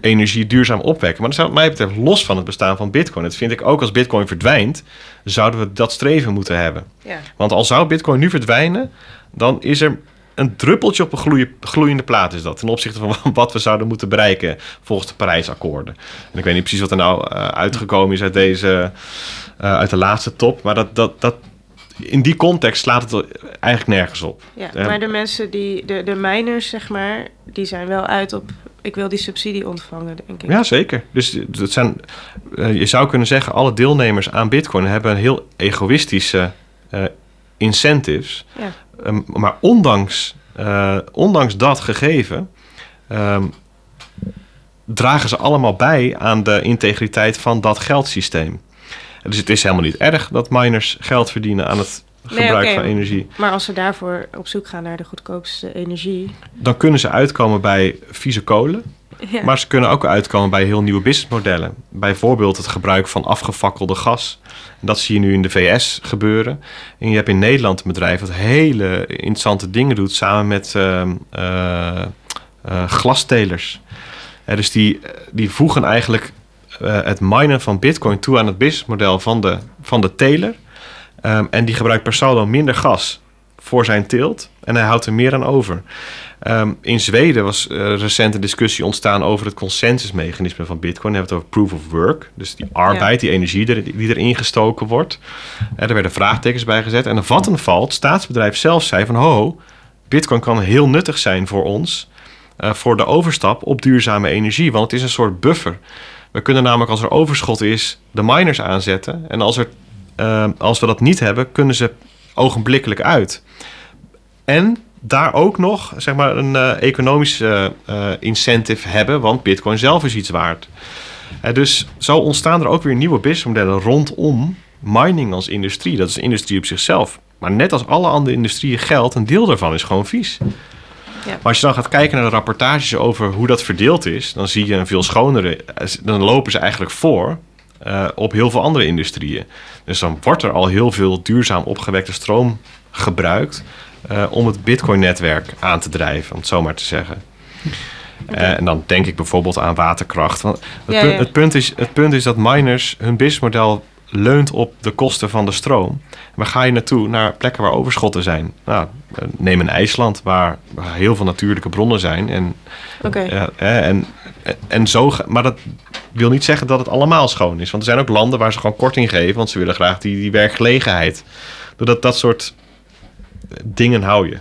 energie duurzaam opwekken. Maar dat is wat mij betreft los van het bestaan van Bitcoin. Dat vind ik ook als Bitcoin verdwijnt, zouden we dat streven moeten hebben. Ja. Want al zou Bitcoin nu verdwijnen, dan is er een druppeltje op een gloeie- gloeiende plaat is dat. Ten opzichte van wat we zouden moeten bereiken volgens de Parijsakkoorden. En ik weet niet precies wat er nou eh, uitgekomen is uit deze, eh, uit de laatste top. Maar dat, dat, dat, in die context slaat het eigenlijk nergens op. Ja, Ja. maar de mensen die, de, de miners, zeg maar, die zijn wel uit op, ik wil die subsidie ontvangen, denk ik. Ja, zeker. Dus het zijn, eh, je zou kunnen zeggen, alle deelnemers aan Bitcoin hebben een heel egoïstische eh, incentives. Ja. Ehm, maar ondanks, eh, ondanks dat gegeven ehm, dragen ze allemaal bij aan de integriteit van dat geldsysteem. Dus het is helemaal niet erg dat miners geld verdienen aan het Nee, gebruik van energie. Maar als ze daarvoor op zoek gaan naar de goedkoopste energie. Dan kunnen ze uitkomen bij vieze kolen. Ja. Maar ze kunnen ook uitkomen bij heel nieuwe businessmodellen. Bijvoorbeeld het gebruik van afgefakkelde gas. Dat zie je nu in de VS gebeuren. En je hebt in Nederland een bedrijf dat hele interessante dingen doet samen met eh, glastelers. Eh, dus die, die voegen eigenlijk het minen van bitcoin toe aan het businessmodel van de, van de teler. Ehm, en die gebruikt per saldo minder gas voor zijn teelt. En hij houdt er meer aan over. Ehm, in Zweden was eh, recent een discussie ontstaan over het consensusmechanisme van Bitcoin. Dan hebben we het over proof of work. Dus die arbeid, die energie er- die erin gestoken wordt. En er werden vraagtekens bij gezet. En Vattenfall, het staatsbedrijf zelf, zei van... ho, Bitcoin kan heel nuttig zijn voor ons... eh, voor de overstap op duurzame energie. Want het is een soort buffer. We kunnen namelijk als er overschot is de miners aanzetten. En als, er, eh, als we dat niet hebben, kunnen ze ogenblikkelijk uit. En daar ook nog zeg maar, een eh economische eh, incentive hebben, want Bitcoin zelf is iets waard. Eh, dus zo ontstaan er ook weer nieuwe businessmodellen rondom mining als industrie. Dat is een industrie op zichzelf. Maar net als alle andere industrieën geldt, een deel daarvan is gewoon vies. Ja. Maar als je dan gaat kijken naar de rapportages over hoe dat verdeeld is, dan zie je een veel schonere. Dan lopen ze eigenlijk voor eh, op heel veel andere industrieën. Dus dan wordt er al heel veel duurzaam opgewekte stroom gebruikt eh, om het Bitcoin-netwerk aan te drijven, om het zo maar te zeggen. Eh, en dan denk ik bijvoorbeeld aan waterkracht. Want het, Ja, punt, ja. Het, punt is, het punt is dat miners hun businessmodel leunt op de kosten van de stroom. Waar ga je naartoe? Naar plekken waar overschotten zijn. Nou, neem een IJsland, waar, heel veel natuurlijke bronnen zijn. En, en, en zo, maar dat wil niet zeggen dat het allemaal schoon is. Want er zijn ook landen waar ze gewoon korting geven, want ze willen graag die, die werkgelegenheid. Doordat dat soort dingen hou je.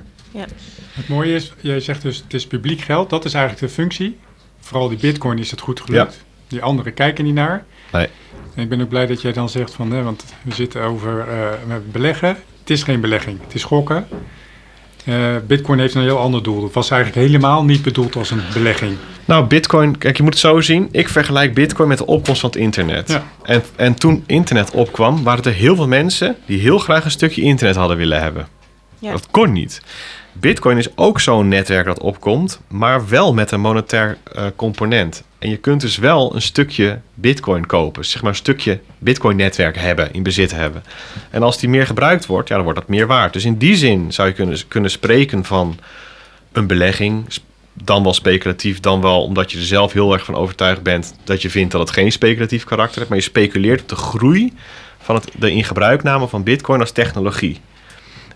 Het mooie is, jij zegt dus het is publiek geld. Dat is eigenlijk de functie. Vooral die bitcoin is het goed gelukt. Die anderen kijken niet naar. Nee. En ik ben ook blij dat jij dan zegt van, hè, want we zitten over eh, met beleggen. Het is geen belegging, het is gokken. Eh, bitcoin heeft een heel ander doel. Het was eigenlijk helemaal niet bedoeld als een belegging. Nou, Bitcoin, kijk, je moet het zo zien. Ik vergelijk Bitcoin met de opkomst van het internet. Ja. En, en toen internet opkwam, waren er heel veel mensen die heel graag een stukje internet hadden willen hebben. Ja. Dat kon niet. Bitcoin is ook zo'n netwerk dat opkomt, maar wel met een monetair eh, component. En je kunt dus wel een stukje Bitcoin kopen, zeg maar een stukje Bitcoin-netwerk hebben, in bezit hebben. En als die meer gebruikt wordt, ja, dan wordt dat meer waard. Dus in die zin zou je kunnen, kunnen spreken van een belegging, dan wel speculatief, dan wel omdat je er zelf heel erg van overtuigd bent dat je vindt dat het geen speculatief karakter heeft, maar je speculeert op de groei van het, de in gebruikname van Bitcoin als technologie.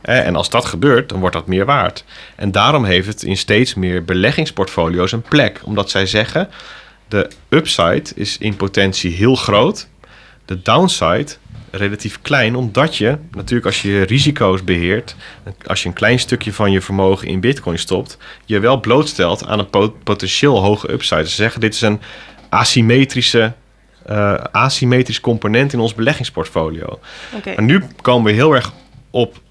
Eh, En als dat gebeurt, dan wordt dat meer waard. En daarom heeft het in steeds meer beleggingsportfolio's een plek. Omdat zij zeggen, de upside is in potentie heel groot. De downside relatief klein. Omdat je natuurlijk als je risico's beheert... als je een klein stukje van je vermogen in bitcoin stopt... je wel blootstelt aan een po- potentieel hoge upside. Ze zeggen, dit is een asymmetrische... eh, asymmetrisch component in ons beleggingsportfolio. Oké. Maar nu komen we heel erg op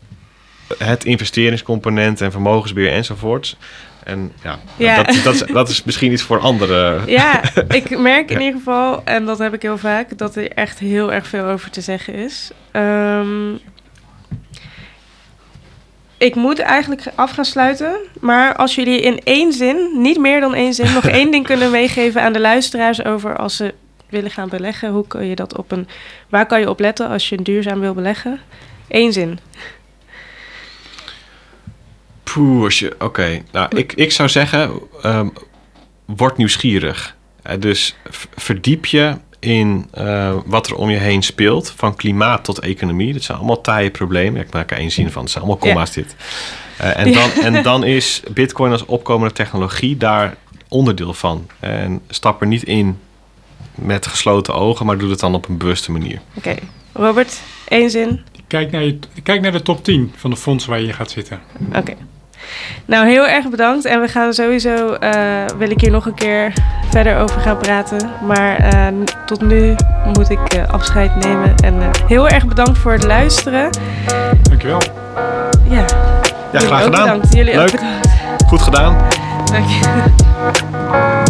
het investeringscomponent en vermogensbeheer enzovoorts. En ja, Ja. Dat, dat, is, dat is misschien iets voor andere. Ja, ik merk in Ja. ieder geval, en dat heb ik heel vaak, dat er echt heel erg veel over te zeggen is. Ehm, ik moet eigenlijk af gaan sluiten, maar als jullie in één zin, niet meer dan één zin, nog één ding kunnen meegeven aan de luisteraars over als ze willen gaan beleggen, hoe kun je dat op een, waar kan je op letten als je duurzaam wil beleggen? Eén zin. Poeh, als je. Oké, nou, ik, ik zou zeggen, ehm, word nieuwsgierig. Eh, dus verdiep je in eh, wat er om je heen speelt, van klimaat tot economie. Dat zijn allemaal taaie problemen. Ik maak er één zin van. Het zijn allemaal comma's dit. Eh, en, dan, en dan is Bitcoin als opkomende technologie daar onderdeel van. En stap er niet in met gesloten ogen, maar doe het dan op een bewuste manier. Oké, Robert, één zin. Kijk naar, je, kijk naar de top 10 van de fondsen waar je in gaat zitten. Oké. Nou, heel erg bedankt. En we gaan sowieso, eh, wil ik hier nog een keer verder over gaan praten. Maar eh, tot nu moet ik eh, afscheid nemen. En heel erg bedankt voor het luisteren. Dankjewel. Ja, Ja, graag gedaan. Bedankt. Jullie Leuk. ook bedankt. Goed gedaan. Dank je.